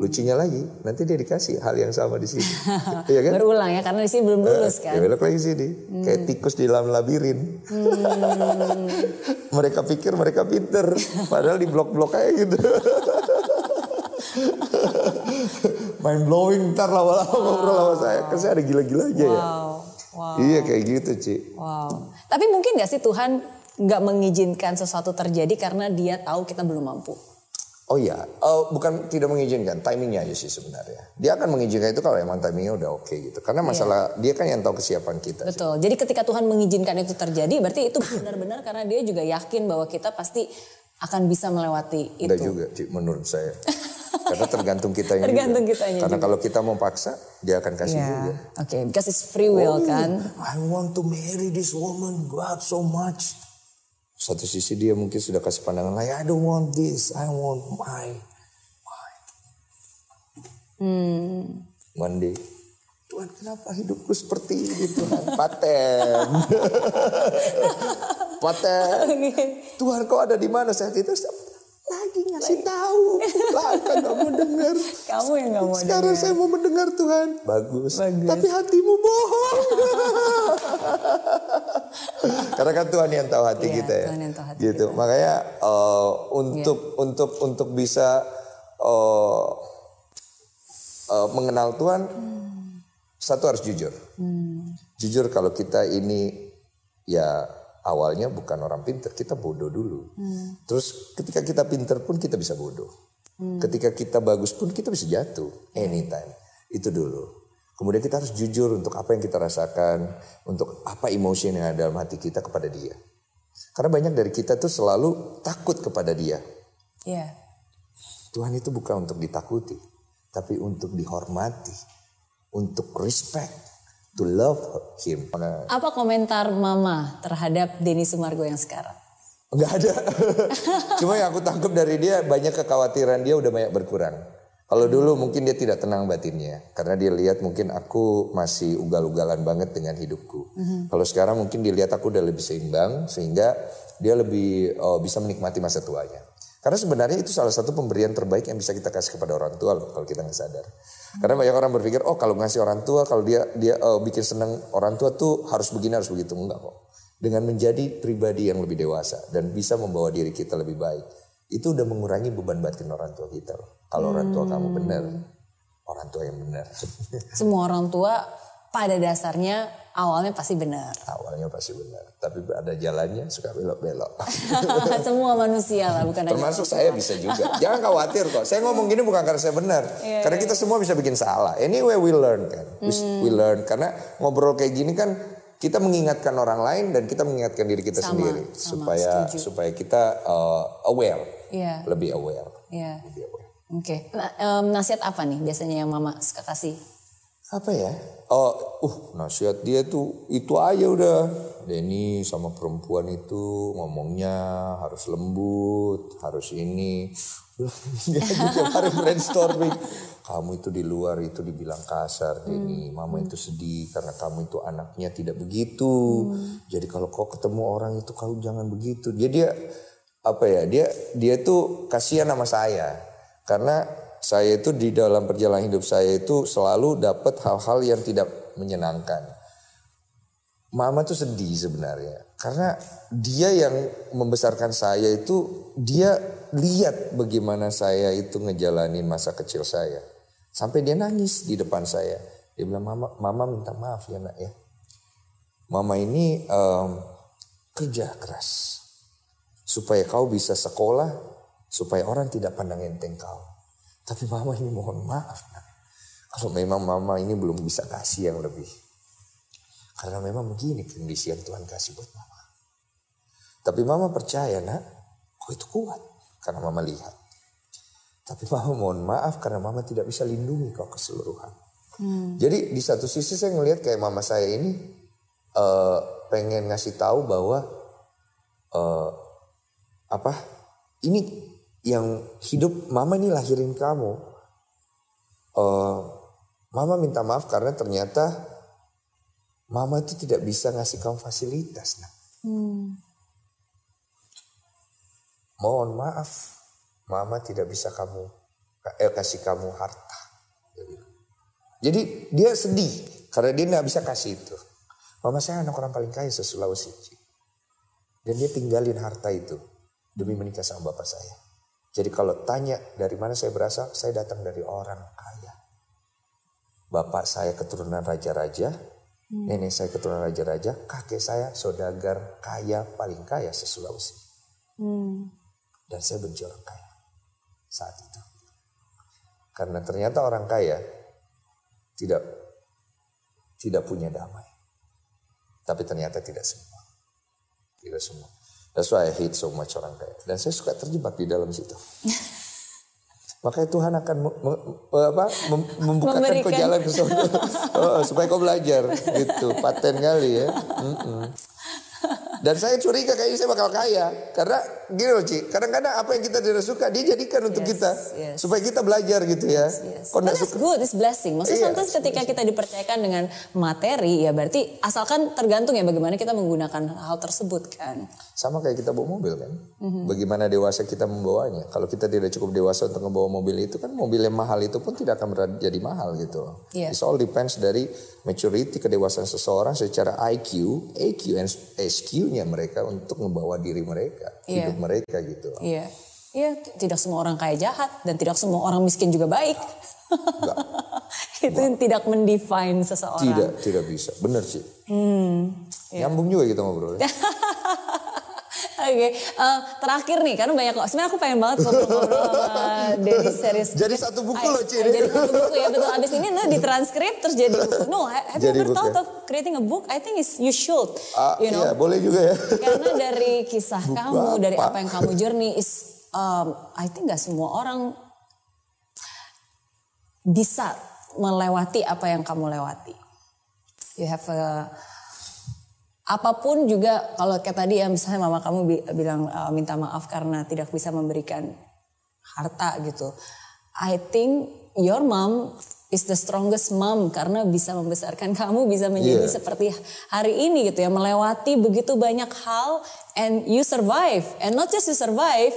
Lucunya lagi, nanti dia dikasih hal yang sama di sini. Iya kan? Berulang ya karena di sini belum lulus Ya kan. belok lagi sini. Kayak tikus di dalam labirin. mereka pikir mereka pinter. Padahal di blok-blok kayak gitu. Main blowing ntar lama-lama ngobrol sama saya. Kan saya ada gila-gilanya ya. Wow. Wow. Iya kayak gitu Ci. Wow. Tapi mungkin gak sih Tuhan nggak mengizinkan sesuatu terjadi karena dia tahu kita belum mampu. Oh iya, eh, bukan tidak mengizinkan, timingnya aja sih sebenarnya. Dia akan mengizinkan itu kalau emang timingnya udah oke gitu. Karena masalah dia kan yang tahu kesiapan kita. Betul. Jadi ketika Tuhan mengizinkan itu terjadi, berarti itu benar-benar karena dia juga yakin bahwa kita pasti akan bisa melewati Enggak itu. juga Ci, menurut saya. Karena tergantung kitanya Tergantung juga. kitanya Karena juga. kalau kita mau paksa, dia akan kasih Ya, juga. oke, because it's free will Oh, kan. I want to marry this woman, God so much. Satu sisi dia mungkin sudah kasih pandangan lain, I don't want this, I want my, my. Hmm. One day, Tuhan kenapa hidupku seperti ini Tuhan? Paten. Paten. Tuhan kau ada di mana saat itu? Lagi ngasih tahu. Lah kan gak mau dengar. Kamu yang nggak mau Sekarang dengar. saya mau mendengar Tuhan. Bagus. Bagus. Tapi hatimu bohong. Karena kan Tuhan yang tahu hati Iya, kita ya. Tuhan yang tahu hati gitu. Makanya eh, untuk untuk untuk bisa eh, eh, mengenal Tuhan satu harus jujur. Jujur kalau kita ini ya awalnya bukan orang pinter, kita bodoh dulu. Terus ketika kita pinter pun kita bisa bodoh. Ketika kita bagus pun kita bisa jatuh anytime. Itu dulu. Kemudian kita harus jujur untuk apa yang kita rasakan, untuk apa emosi yang ada dalam hati kita kepada dia. Karena banyak dari kita tuh selalu takut kepada dia. Iya. Tuhan itu bukan untuk ditakuti, tapi untuk dihormati, untuk respect, to love him. Apa komentar Mama terhadap Denny Sumargo yang sekarang? Enggak ada. Cuma yang aku tangkap dari dia banyak kekhawatiran dia udah banyak berkurang. Kalau dulu mungkin dia tidak tenang batinnya karena dia lihat mungkin aku masih ugal-ugalan banget dengan hidupku. Kalau sekarang mungkin dilihat aku udah lebih seimbang sehingga dia lebih oh, bisa menikmati masa tuanya. Karena sebenarnya itu salah satu pemberian terbaik yang bisa kita kasih kepada orang tua loh kalau kita nggak sadar. Karena banyak orang berpikir oh kalau ngasih orang tua kalau dia dia oh, bikin seneng orang tua tuh harus begini harus begitu enggak kok dengan menjadi pribadi yang lebih dewasa dan bisa membawa diri kita lebih baik itu udah mengurangi beban batin orang tua kita loh. Kalau orang tua kamu benar, orang tua yang benar. Semua orang tua pada dasarnya awalnya pasti benar. Awalnya pasti benar, tapi ada jalannya suka belok-belok. Semua manusia lah, bukan Termasuk saya bisa juga. Jangan khawatir kok. Saya ngomong gini bukan karena saya benar. Iya, karena kita semua bisa bikin salah. Anyway we learn kan. We, Hmm. we learn karena ngobrol kayak gini kan kita mengingatkan orang lain dan kita mengingatkan diri kita Sama, sendiri sama, supaya setuju. supaya kita uh, aware, Iya. lebih aware. Iya. Lebih aware. Oke. Nah, em, nasihat apa nih biasanya yang Mama suka kasih? apa ya? Oh, uh, nasihat dia tuh itu aja udah. Denny sama perempuan itu ngomongnya harus lembut, harus ini. Dia hari brainstorming. Kamu itu di luar itu dibilang kasar, Denny. Mama itu sedih karena kamu itu anaknya tidak begitu. Jadi kalau kau ketemu orang itu kau jangan begitu. Dia dia apa ya? Dia dia tuh kasihan sama saya. Karena saya itu di dalam perjalanan hidup saya itu selalu dapat hal-hal yang tidak menyenangkan. Mama tuh sedih sebenarnya karena dia yang membesarkan saya itu dia lihat bagaimana saya itu ngejalanin masa kecil saya. Sampai dia nangis di depan saya. Dia bilang, mama, mama minta maaf ya nak ya. Mama ini um, kerja keras. Supaya kau bisa sekolah, supaya orang tidak pandang enteng kau. Tapi mama ini mohon maaf nak. Kalau memang mama ini belum bisa kasih yang lebih. Karena memang begini kondisi yang Tuhan kasih buat mama. Tapi mama percaya nak, kau itu kuat. Karena mama lihat. Tapi mama mohon maaf karena mama tidak bisa lindungi kau keseluruhan. Hmm. Jadi di satu sisi saya ngelihat kayak mama saya ini uh, pengen ngasih tahu bahwa uh, apa ini yang hidup mama ini lahirin kamu. Uh, mama minta maaf karena ternyata mama itu tidak bisa ngasih kamu fasilitas. Nah. Hmm. Mohon maaf mama tidak bisa kamu eh, kasih kamu harta. Jadi dia sedih karena dia nggak bisa kasih itu. Mama saya anak orang paling kaya se Sulawesi. Dan dia tinggalin harta itu demi menikah sama bapak saya. Jadi kalau tanya dari mana saya berasal, saya datang dari orang kaya. Bapak saya keturunan raja-raja, hmm. nenek saya keturunan raja-raja, kakek saya saudagar kaya paling kaya se Sulawesi. Hmm. Dan saya benci orang kaya saat itu. Karena ternyata orang kaya tidak tidak punya damai. Tapi ternyata tidak semua. Tidak semua. That's why I hate so much orang kaya. Dan saya suka terjebak di dalam situ. Makanya Tuhan akan me, me, apa, mem, membukakan Memberikan. kau jalan ke sana. oh, supaya kau belajar gitu. Paten kali ya. Mm -mm. Dan saya curiga kayaknya saya bakal kaya. Karena gini loh Ci, kadang-kadang apa yang kita tidak suka dia jadikan untuk yes, kita. Yes. Supaya kita belajar gitu ya. Yes, yes. But that's suka. good, it's blessing. Maksudnya yes, iya, ketika kita dipercayakan dengan materi ya berarti asalkan tergantung ya bagaimana kita menggunakan hal tersebut kan. Sama kayak kita bawa mobil kan. Mm-hmm. Bagaimana dewasa kita membawanya. Kalau kita tidak cukup dewasa untuk membawa mobil itu kan mobil yang mahal itu pun tidak akan jadi mahal gitu. Yeah. It all depends dari maturity kedewasaan seseorang secara IQ, AQ, and SQ nya mereka untuk membawa diri mereka, yeah. hidup mereka gitu. Iya. Yeah. Iya, tidak semua orang kaya jahat dan tidak semua orang miskin juga baik. itu Enggak. tidak mendefine seseorang. Tidak, tidak bisa. Benar sih. Hmm, yeah. Nyambung juga kita ngobrol. Oke, okay. uh, eh, terakhir nih karena banyak kok. Sebenarnya aku pengen banget ngobrol-ngobrol sama Denny series. Jadi satu buku loh, Ciri. Jadi satu buku ya betul. Abis ini nah ditranskrip terus jadi buku. No, have you ever thought ya? of creating a book? I think is you should. Uh, you know. Iya, boleh juga ya. Karena dari kisah buku kamu, apa? dari apa yang kamu journey is um, I think gak semua orang bisa melewati apa yang kamu lewati. You have a apa pun juga kalau kayak tadi ya misalnya mama kamu bi bilang uh, minta maaf karena tidak bisa memberikan harta gitu. I think your mom is the strongest mom karena bisa membesarkan kamu bisa menjadi yeah. seperti hari ini gitu ya melewati begitu banyak hal and you survive and not just you survive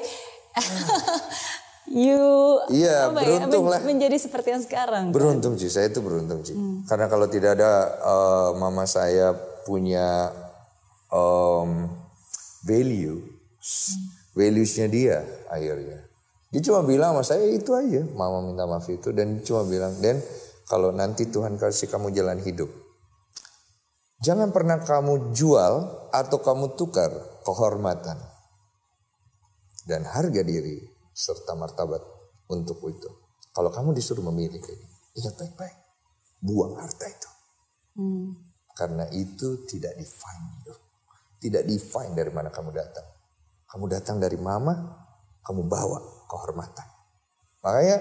you iya ya, beruntung ya, lah menjadi seperti yang sekarang beruntung kan? sih saya itu beruntung sih hmm. karena kalau tidak ada uh, mama saya punya um, value valuesnya dia akhirnya dia cuma bilang sama saya itu aja mama minta maaf itu dan cuma bilang dan kalau nanti Tuhan kasih kamu jalan hidup jangan pernah kamu jual atau kamu tukar kehormatan dan harga diri serta martabat untuk itu. Kalau kamu disuruh memilih ingat baik-baik, buang harta itu. Hmm. Karena itu tidak define hidup. Tidak define dari mana kamu datang. Kamu datang dari mama, kamu bawa kehormatan. Makanya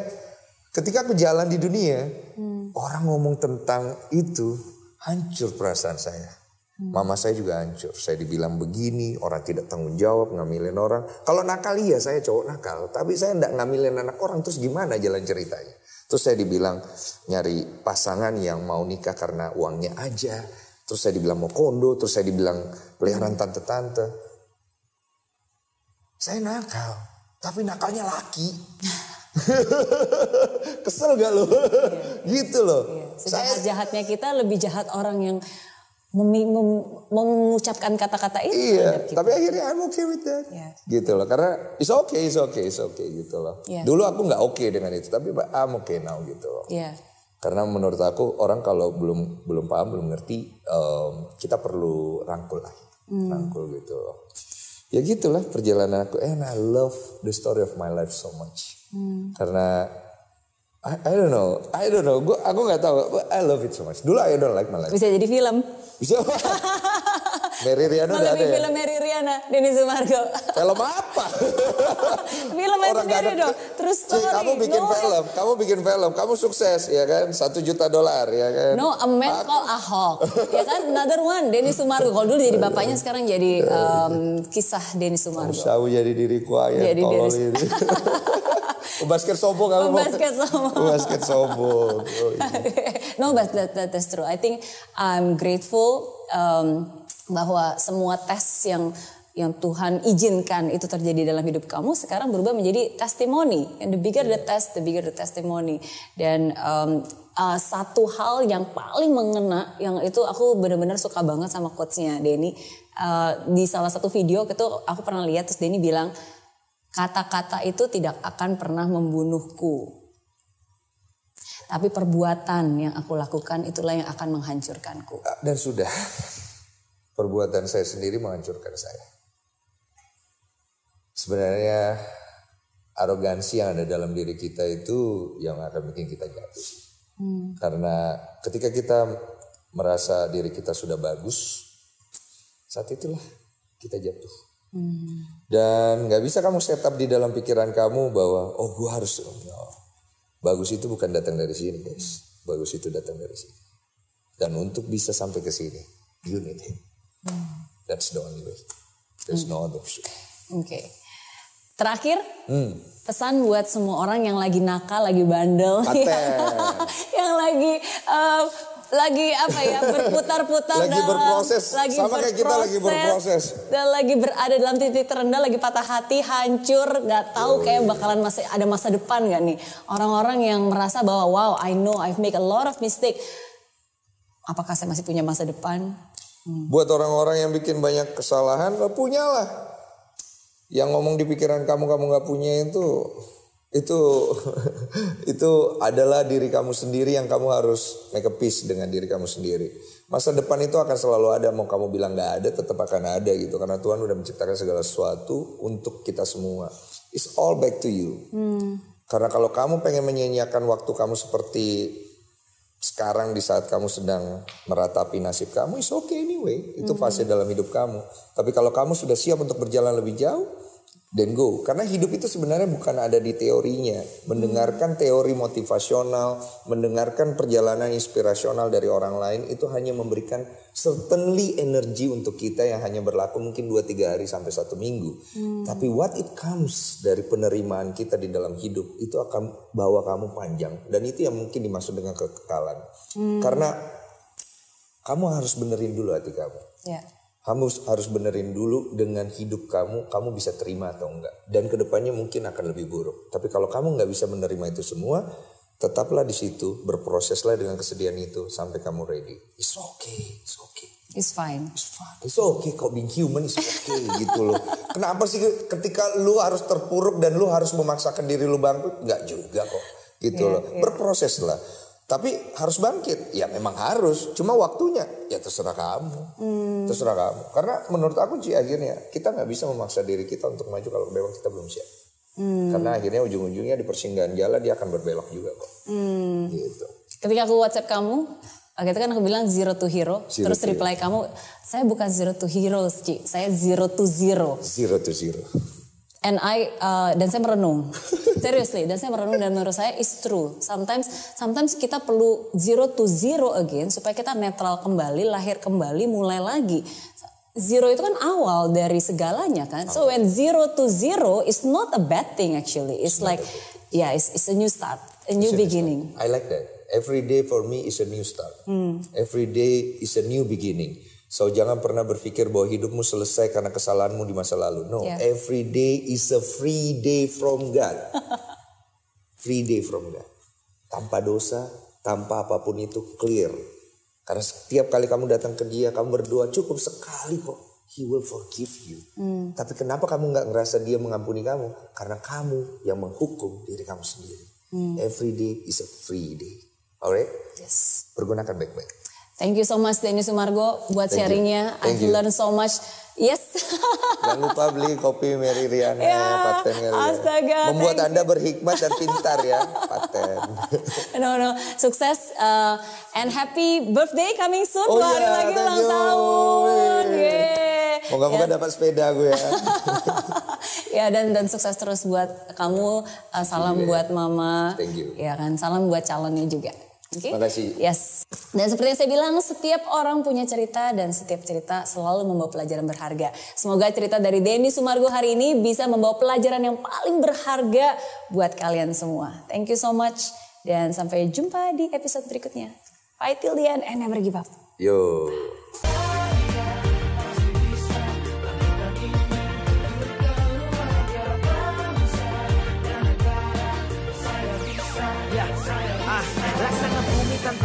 ketika aku jalan di dunia, hmm. orang ngomong tentang itu, hancur perasaan saya. Hmm. Mama saya juga hancur. Saya dibilang begini, orang tidak tanggung jawab, ngambilin orang. Kalau nakal iya saya cowok nakal. Tapi saya tidak ngambilin anak orang, terus gimana jalan ceritanya? Terus saya dibilang nyari pasangan yang mau nikah karena uangnya aja. Terus saya dibilang mau kondo, terus saya dibilang peliharaan tante-tante. Saya nakal, tapi nakalnya laki. Kesel gak lo? Iya. gitu loh. Iya. Saya jahatnya kita lebih jahat orang yang memi- mem- mengucapkan kata-kata itu Iya, kita. tapi akhirnya I'm okay with that. Iya. Gitu loh, karena it's okay, it's okay, it's okay gitu loh. Iya. Dulu aku nggak oke dengan itu, tapi I'm okay now gitu loh. Iya. Karena menurut aku orang kalau belum belum paham, belum ngerti, em, kita perlu rangkul lah, Hmm. rangkul gitu loh. Ya gitulah perjalanan aku, and I love the story of my life so much. Hmm. Karena I, I don't know, I don't know, gua aku nggak tahu, I love it so much. Dulu I don't like my life. Bisa jadi film. Bisa. Mary Riana udah ada ya. film Mary Riana, Denny Sumargo. Film apa? film nggak sendiri dong. Terus Ci, kamu bikin film, kamu bikin film, kamu sukses ya kan, satu juta dolar ya kan. No, a man called Ahok. ya kan, another one, Denny Sumargo. Kalau dulu jadi bapaknya, sekarang jadi um, kisah Denny Sumargo. Usaha jadi diriku aja, Jadi diri-. Basket sombong kamu mau. Basket sombong. Basket sombong. Oh, iya. no, but that, that that's true. I think I'm grateful um, bahwa semua tes yang yang Tuhan izinkan itu terjadi dalam hidup kamu sekarang berubah menjadi testimoni. And the bigger the test, the bigger the testimony. Dan um, uh, satu hal yang paling mengena, yang itu aku benar-benar suka banget sama quotesnya Denny. Uh, di salah satu video itu aku pernah lihat terus Denny bilang kata-kata itu tidak akan pernah membunuhku. Tapi perbuatan yang aku lakukan itulah yang akan menghancurkanku. Dan sudah. Perbuatan saya sendiri menghancurkan saya. Sebenarnya arogansi yang ada dalam diri kita itu yang akan bikin kita jatuh. Karena ketika kita merasa diri kita sudah bagus, saat itulah kita jatuh. Dan nggak bisa kamu set up di dalam pikiran kamu bahwa oh gue harus no. bagus itu bukan datang dari sini guys, bagus itu datang dari sini. Dan untuk bisa sampai ke sini, you need him. That's the only way. There's no other option. Oke. Terakhir, Hmm. pesan buat semua orang yang lagi nakal, lagi bandel, Paten. yang lagi eh, lagi apa ya berputar-putar Lagi dalam berproses. Sama kayak kita lagi berproses. dan lagi berada dalam titik terendah lagi patah hati hancur nggak tahu kayak bakalan masih ada masa depan nggak nih orang-orang yang merasa bahwa wow I know I've make a lot of mistake apakah saya masih punya masa depan Buat orang-orang yang bikin banyak kesalahan, punyalah. Yang ngomong di pikiran kamu kamu nggak punya itu itu itu adalah diri kamu sendiri yang kamu harus make a peace dengan diri kamu sendiri. Masa depan itu akan selalu ada mau kamu bilang nggak ada tetap akan ada gitu karena Tuhan udah menciptakan segala sesuatu untuk kita semua. It's all back to you. Karena kalau kamu pengen menyanyiakan waktu kamu seperti sekarang di saat kamu sedang meratapi nasib kamu, is okay anyway. Itu fase dalam hidup kamu. Tapi kalau kamu sudah siap untuk berjalan lebih jauh, then go. Karena hidup itu sebenarnya bukan ada di teorinya. Mendengarkan teori motivasional, mendengarkan perjalanan inspirasional dari orang lain itu hanya memberikan certainly energi untuk kita yang hanya berlaku mungkin 2-3 hari sampai satu minggu. Tapi what it comes dari penerimaan kita di dalam hidup itu akan bawa kamu panjang. Dan itu yang mungkin dimaksud dengan kekekalan. Karena kamu harus benerin dulu hati kamu. ya Kamu harus benerin dulu dengan hidup kamu, kamu bisa terima atau enggak. Dan ke depannya mungkin akan lebih buruk. Tapi kalau kamu nggak bisa menerima itu semua, tetaplah di situ, berproseslah dengan kesedihan itu sampai kamu ready. It's okay, it's okay. it's fine It's fine. It's okay kok being human is okay gitu loh. Kenapa sih ketika lu harus terpuruk dan lu harus memaksakan diri lu bangkit? Enggak juga kok. Gitu Iya, loh. Berproses lah. Tapi harus bangkit. Ya memang harus. Cuma waktunya ya terserah kamu. Hmm. Terserah kamu. Karena menurut aku sih akhirnya kita nggak bisa memaksa diri kita untuk maju kalau memang kita belum siap. Hmm. Karena akhirnya ujung-ujungnya di persinggahan jalan dia akan berbelok juga kok. Hmm. Gitu. ketika aku WhatsApp kamu gitu kan aku bilang zero to hero Zero terus to reply kamu saya bukan zero to heroes Ci saya zero to zero Zero to zero. And I uh, dan saya merenung, seriously dan saya merenung dan menurut saya is true. Sometimes sometimes kita perlu zero to zero again supaya kita netral kembali, lahir kembali, mulai lagi. Zero itu kan awal dari segalanya kan. So when zero to zero is not a bad thing actually. It's like yeah, it's, it's a new start, a new beginning. I like that. Every day for me is a new start. Hmm. Every day is a new beginning. So jangan pernah berpikir bahwa hidupmu selesai karena kesalahanmu di masa lalu. No, Yeah. every day is a free day from God. free day from God. Tanpa dosa, tanpa apa pun itu clear. Karena setiap kali kamu datang ke dia, kamu berdoa cukup sekali kok. He will forgive you. Tapi kenapa kamu nggak ngerasa dia mengampuni kamu? Karena kamu yang menghukum diri kamu sendiri. Every day is a free day. Alright? Yes. Pergunakan baik-baik. Thank you so much Denny Sumargo buat Thank you. sharingnya. I've you. learned so much. Yes. Jangan lupa beli kopi Mary Riana, Ya, paten Mary astaga, Membuat Anda berhikmat dan pintar ya, paten. no no, sukses uh, and happy birthday coming soon. Oh Dua hari iya, lagi ulang you. tahun. Moga-moga Ya. dapat sepeda gue ya. ya dan dan sukses terus buat kamu. Uh, salam buat mama. Thank you. Ya kan, salam buat calonnya juga. Oke. Makasih. Yes. Dan seperti yang saya bilang, setiap orang punya cerita dan setiap cerita selalu membawa pelajaran berharga. Semoga cerita dari Denny Sumargo hari ini bisa membawa pelajaran yang paling berharga buat kalian semua. Thank you so much dan sampai jumpa di episode berikutnya. Fight till the end and never give up. Yo.